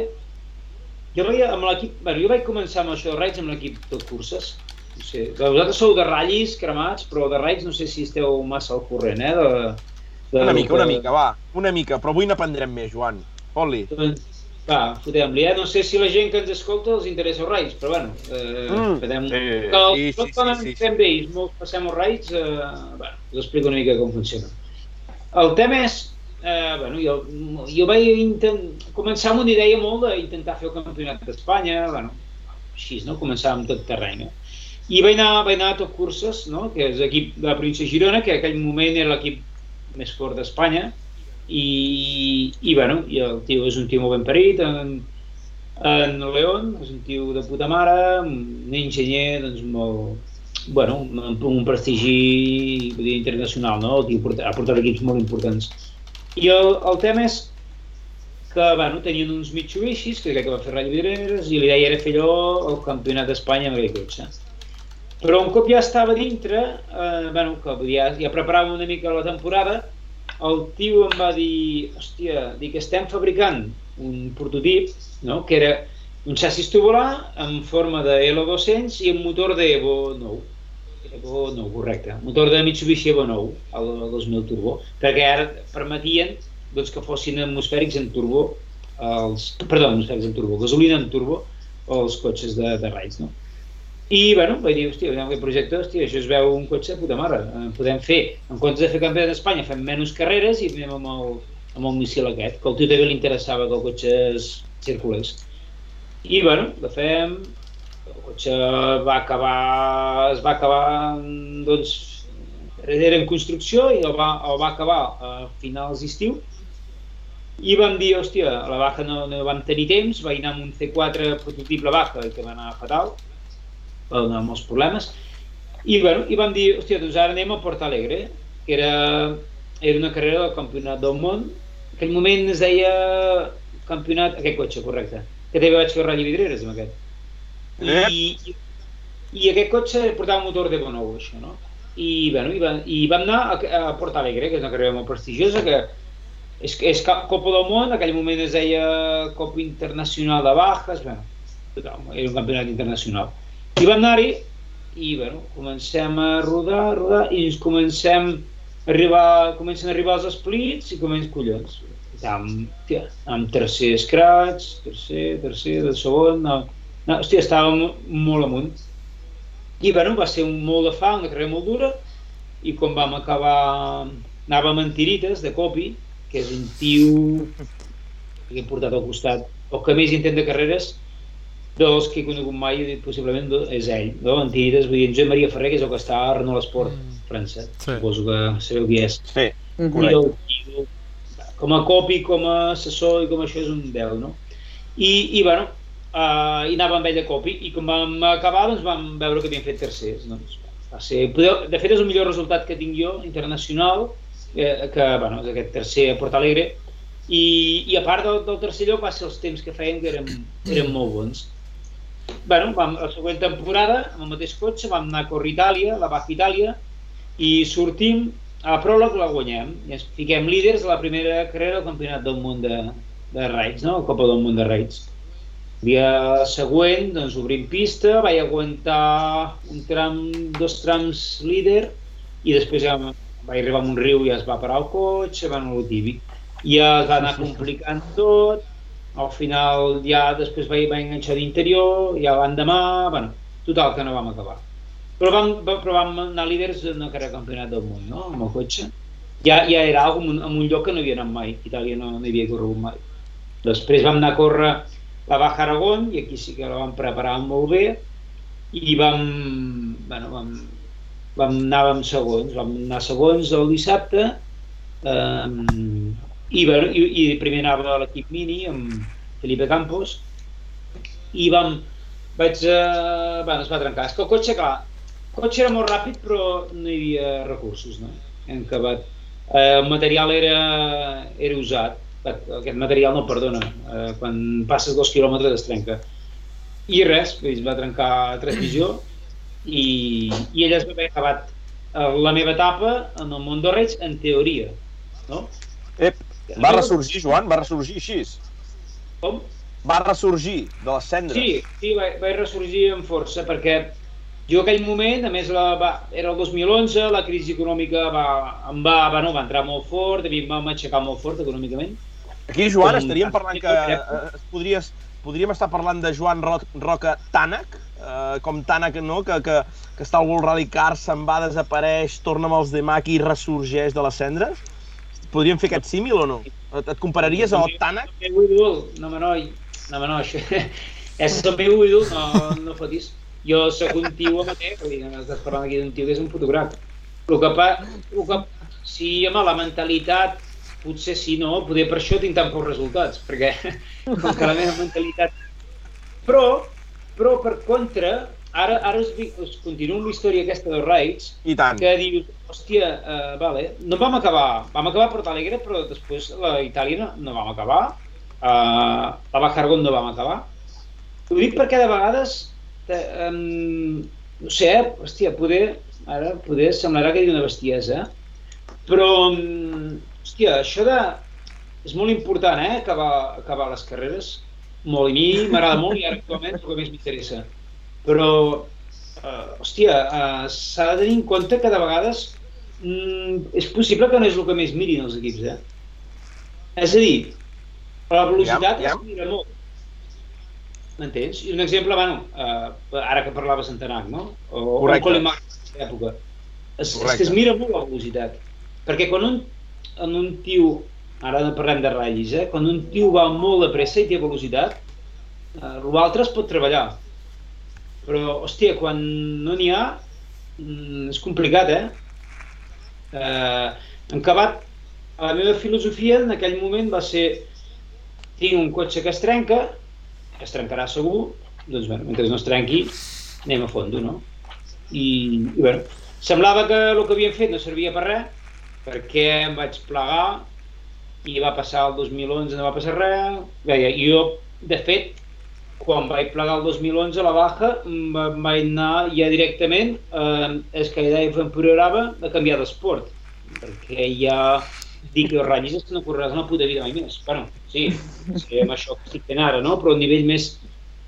Jo amb l'equip... Bueno, jo vaig començar amb això de raids amb l'equip tot curses. No sé, vosaltres sou de ratllis cremats, però de raids no sé si esteu massa al corrent, eh? De, de, Una mica, de- una mica, va. Una mica, però avui n'aprendrem més, Joan. Fot-li. Doncs, va, fotem-li, eh? No sé si la gent que ens escolta els interessa els raids, però bueno, eh, Mm. fotem... Sí, que els sí, sí, quan sí, sí, fem bé i molts passem els raids, eh, bueno, us explico una mica com funciona. El tema és, eh, bueno, jo, jo vaig intent, començar amb una idea molt d'intentar fer el campionat d'Espanya, bueno, així, no? Començar amb tot terreny, no? I vaig anar, vaig anar a tot curses, no? que és l'equip de la província de Girona, que en aquell moment era l'equip més fort d'Espanya, i, i bueno, i el tio és un tio molt ben parit, en, en León, és un tio de puta mare, un enginyer doncs, molt, bueno, amb un prestigi dir, internacional, no? El tio ha portat equips molt importants. I el, el tema és que bueno, tenien uns Mitsubishis, que crec que va fer Rally Vidreres, i l'idea era fer allò el campionat d'Espanya amb aquell cotxe. Però un cop ja estava dintre, eh, bueno, que ja, ja preparava una mica la temporada, el tio em va dir, hòstia, dic, estem fabricant un prototip, no?, que era un xassis tubular en forma de L200 i amb motor de Evo 9. Evo 9, correcte. Motor de Mitsubishi Evo 9, el, el 2000 turbo, perquè ara permetien doncs, que fossin atmosfèrics en turbo, els, perdó, atmosfèrics en turbo, gasolina en turbo, els cotxes de, de raids, no? I, bueno, vaig dir, hòstia, veiem aquest projecte, hòstia, això es veu un cotxe de puta mare. Eh, podem fer, en comptes de fer campionat d'Espanya, fem menys carreres i anem amb el, amb el missil aquest, que al tio també li interessava que el cotxe es circulés. I, bueno, la fem, el cotxe va acabar, es va acabar, doncs, era en construcció i el va, el va acabar a finals d'estiu i vam dir, hòstia, a la Baja no, no vam tenir temps, vaig anar amb un C4 prototip la Baja, que va anar fatal, va donar molts problemes, i, bueno, i vam dir, hòstia, doncs ara anem a Porto Alegre, que era, era una carrera del campionat del món, en aquell moment es deia campionat, aquest cotxe, correcte, que també vaig fer Rally Vidreres amb aquest. I, i, i aquest cotxe portava un motor de Bonou, això, no? I, bueno, i, va, i vam anar a, a Porto Alegre, que és una carrera molt prestigiosa, que és, és Copa del Món, en aquell moment es deia Copa Internacional de Bajas, bueno, era un campionat internacional. I vam anar-hi i bueno, comencem a rodar, rodar i ens comencem a arribar, comencen a arribar els splits i comencen collons. Amb, tia, amb tercer scratch, tercer, tercer, de segon, no, no, hòstia, estàvem molt amunt. I bueno, va ser un molt de fa, una carrera molt dura, i quan vam acabar, anàvem amb Tirites, de Copi, que és un tio que he portat al costat, el que més intent de carreres, dels que he conegut mai, possiblement és ell, no? En Tirites, vull dir, en Joan Maria Ferrer, que és el que està a Renault Esport, Mm. França, Sí. suposo que sabeu qui és. Sí, Mhm. Correcte. I el com a copi, com a assessor i com això és un 10, no? I, i bueno, uh, i anava amb ell de copi i quan vam acabar doncs vam veure que havíem fet tercers. Doncs, va ser, podeu, de fet és el millor resultat que tinc jo, internacional, eh, que bueno, és aquest tercer a Porto Alegre, i, i a part del, del tercer lloc va ser els temps que feien que eren, eren molt bons. Bueno, vam, la següent temporada, amb el mateix cotxe, vam anar a córrer Itàlia, la Baja Itàlia, i sortim a pròleg la guanyem i ens fiquem líders a la primera carrera del campionat del món de, de raids, no? la Copa del món de raids. El dia següent doncs, obrim pista, vaig aguantar un tram, dos trams líder i després ja vaig arribar a un riu i ja es va parar el cotxe, bueno, el típic. I ja es va anar complicant tot, al final ja després vaig, vaig enganxar d'interior, ja l'endemà, bueno, total que no vam acabar. Però vam, va- però vam anar líders en de campionat del món, no?, amb el cotxe. Ja, ja era algo en un, en un lloc que no havia anat mai, Itàlia no, no havia corregut mai. Després vam anar a córrer la Baja Aragón, i aquí sí que la vam preparar molt bé, i vam, bueno, vam, vam anar amb segons, vam anar segons el dissabte, eh, i, i, i primer anava l'equip mini amb Felipe Campos, i vam, vaig, eh, bueno, es va trencar. És que el cotxe, clar, el cotxe era molt ràpid, però no hi havia recursos, no? Hem acabat. Eh, el material era, era usat. Aquest material no perdona. Eh, quan passes dos quilòmetres es trenca. I res, es va trencar transmissió i, i ella es va haver acabat eh, la meva etapa en el món de Reig en teoria. No? Ep, va ressorgir, Joan, va ressorgir així. Com? Va ressorgir de les cendres. Sí, sí, va, va ressorgir amb força perquè jo aquell moment, a més la, va, era el 2011, la crisi econòmica va, em va, va, no, va entrar molt fort, a mi em va aixecar molt fort econòmicament. Aquí, Joan, Com- estaríem parlant que eh, es podries, podríem estar parlant de Joan Ro Roca Tànec, eh, com Tànec, no? que, que, que està al World Rally Car, se'n va, desapareix, torna amb els de Maki i ressorgeix de les cendres? Podríem fer aquest símil o no? Et, et compararies meu ídol, no, no, no, home, no, això, és el meu ídol, no, no fotis. Jo sóc un tio amateur, vull dir, no estàs parlant aquí d'un tio que és un fotògraf. El que, pa, el que, si, home, la mentalitat, potser sí, no, poder per això tinc tan pocs resultats, perquè com que la meva mentalitat... Però, però per contra, ara, ara us, us continuo amb la història aquesta dels raids, I tant. que dius, hòstia, uh, vale, no vam acabar, vam acabar Porto Alegre, però després la Itàlia no, no vam acabar, uh, la Baja Aragón no vam acabar. Ho dic perquè de vegades, te, um, no sé, eh, hòstia, poder, ara poder semblarà que dic una bestiesa, eh? però, um, hòstia, això de... És molt important, eh, acabar, acabar les carreres. Molt, i a mi m'agrada molt i ara actualment és el que més m'interessa. Però, uh, hòstia, uh, s'ha de tenir en compte que de vegades mm, és possible que no és el que més mirin els equips, eh? És a dir, la velocitat Ja, ja. es mira molt. M'entens? I un exemple, bueno, uh, ara que parlaves en Tanac, no? O, o Correcte. Martin, en època. És, és que es mira molt la velocitat. Perquè quan un, en un tio, ara no parlem de ratllis, eh? quan un tio va molt de pressa i té velocitat, uh, l'altre es pot treballar. Però, hòstia, quan no n'hi ha, mm, és complicat, eh? eh? En acabat, la meva filosofia en aquell moment va ser tinc un cotxe que es trenca, que es trencarà segur, doncs bueno, mentre no es trenqui, anem a fondo, no? I, i bueno, semblava que el que havien fet no servia per res, perquè em vaig plegar i va passar el 2011, no va passar res. Veia, jo, de fet, quan vaig plegar el 2011 a la baja, vaig anar ja directament eh, a Skydive Empoderava a canviar d'esport, perquè ja dic que ratllis és que no correràs una puta vida mai més. Bueno, sí, sí amb això que estic fent ara, no? però a un nivell més,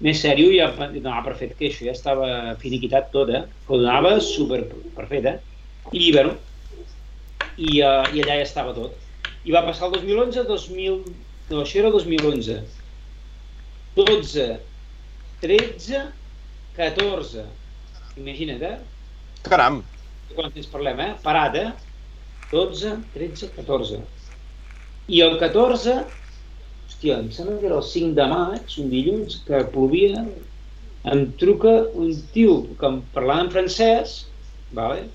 més sèrio ja donava per fet que això ja estava finiquitat tot, eh? que ho donava super per fet, eh? I, bueno, i, uh, i allà ja estava tot. I va passar el 2011, 2000... No, això era el 2011. 12, 13, 14. Imagina't, eh? Caram. De quant temps parlem, eh? Parat, eh? 12, 13, 14. I el 14, hòstia, em sembla que era el 5 de maig, un dilluns, que plovia, em truca un tio que em parlava en francès, vale?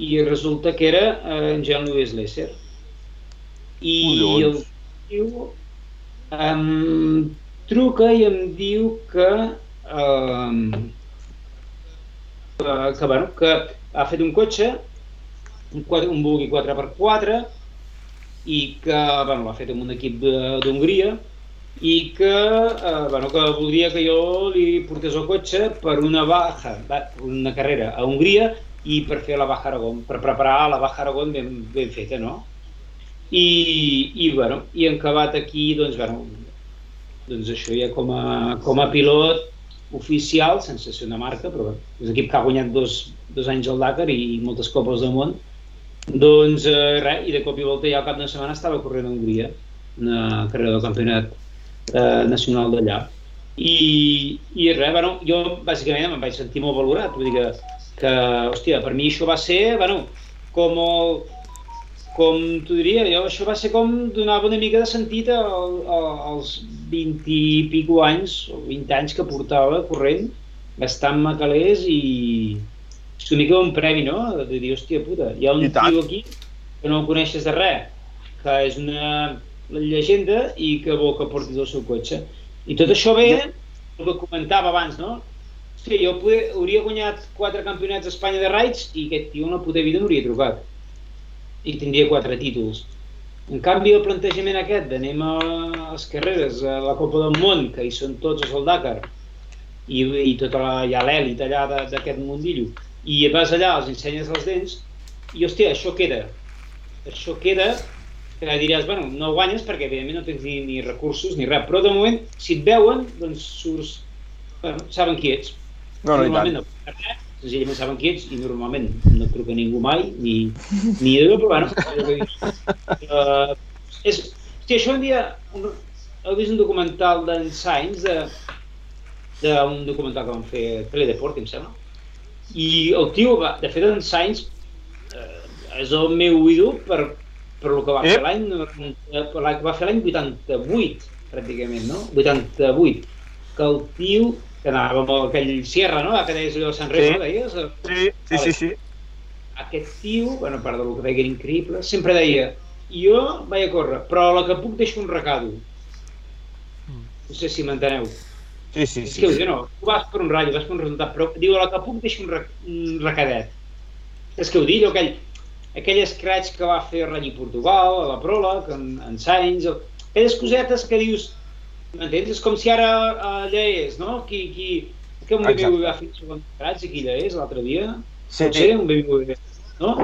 i resulta que era eh, en Jean-Louis Lesser. I el Collons. tio em truca i em diu que em, que, bueno, que ha fet un cotxe, un, quatre, un buggy 4x4, i que bueno, l'ha fet amb un equip d'Hongria, i que, eh, bueno, que voldria que jo li portés el cotxe per una baja, una carrera a Hongria i per fer la Baja Aragón, per preparar la Baja Aragón ben, ben feta, no? I, i, bueno, i en acabat aquí, doncs, bueno, doncs això ja com a, com a pilot oficial, sense ser una marca, però és un equip que ha guanyat dos, dos anys al Dakar i moltes copes del món, doncs eh, res, i de cop i volta ja al cap de setmana estava corrent a Hongria, una carrera del campionat eh, nacional d'allà. I, I res, bueno, jo bàsicament em vaig sentir molt valorat, vull dir que, que hòstia, per mi això va ser, bueno, com el, com t'ho diria, jo, això va ser com donava una mica de sentit al, als 20 i pico anys, o 20 anys que portava corrent, gastant-me calés i és una mica un premi, no? De dir, hòstia puta, hi ha un tio aquí que no el coneixes de res, que és una llegenda i que vol que portis el seu cotxe. I tot això ve, el que comentava abans, no? Sí, jo poder, hauria guanyat quatre campionats d'Espanya de raids i aquest tio una puta vida m'hauria trucat. I tindria quatre títols. En canvi, el plantejament aquest d'anem a les carreres, a la Copa del Món, que hi són tots els del Dakar, i, i tota la, hi ha l'èlit allà d'aquest mundillo, i vas allà, els ensenyes els dents, i hòstia, això queda. Això queda, que diràs, bueno, no guanyes perquè evidentment no tens ni, ni recursos ni res, però de moment, si et veuen, doncs surts, bueno, saben qui ets. No, no, i tant. no senzillament saben qui ets i normalment no truca ningú mai, ni, ni allò, però bueno. Uh, és, hosti, això un dia, un, heu vist un documental d'en Sainz, de, d'un documental que van fer Teledeport, em sembla, i el tio, va, de fet, en Sainz eh, és el meu ídol per, per el que va fer Ep. l'any eh, per la que va fer l'any 88, pràcticament, no? 88. Que el tio, que anava amb aquell Sierra, no? Que deies allò de Sant Remo, Sí. deies? Sí, sí, sí, sí. Aquest tio, bueno, a part del que deia que era increïble, sempre deia jo vaig a córrer, però a la que puc deixo un recado. No sé si m'enteneu. Sí, sí, És sí. que ho diu, no, tu vas per un ratll, vas per un resultat, però diu a la que puc deixo un, rec un recadet. És que ho diu, aquell, aquell scratch que va fer Rally Portugal, a la Prola, que en, en Sainz, aquelles cosetes que dius, m'entens? És com si ara allà és, no? Qui, qui, que un Exacte. BMW va fer segon aquí allà és, l'altre dia, Sí, potser un BMW, no?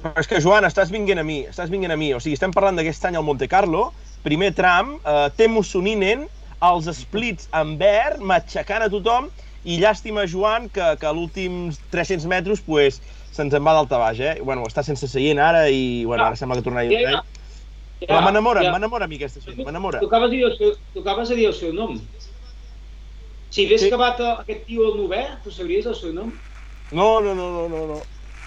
Però és que, Joan, estàs vinguent a mi, estàs vinguent a mi. O sigui, estem parlant d'aquest any al Monte Carlo, primer tram, eh, Temo Suninen, els splits en verd, matxacant a tothom, i llàstima, Joan, que, que a l'últims 300 metres pues, se'ns en va d'alta baix, eh? Bueno, està sense seient ara i bueno, ara sembla que tornarà a Ir. ja. Però m'enamora, ja. m'enamora a mi aquesta gent, m'enamora. De dir el seu, tu acabes de dir el seu nom. Si hagués Sí. acabat el- aquest tio al novè, tu sabries el seu nom? No, no, no, no, no, no.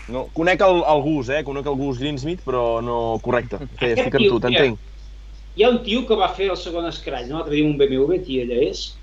No, conec el, el Gus, eh? Conec el Gus Greensmith, però no correcte. Que estic amb tu, t'entenc. Hi ha un tio que va fer el segon scratch, no? l'altre dia un BMW, qui allà és,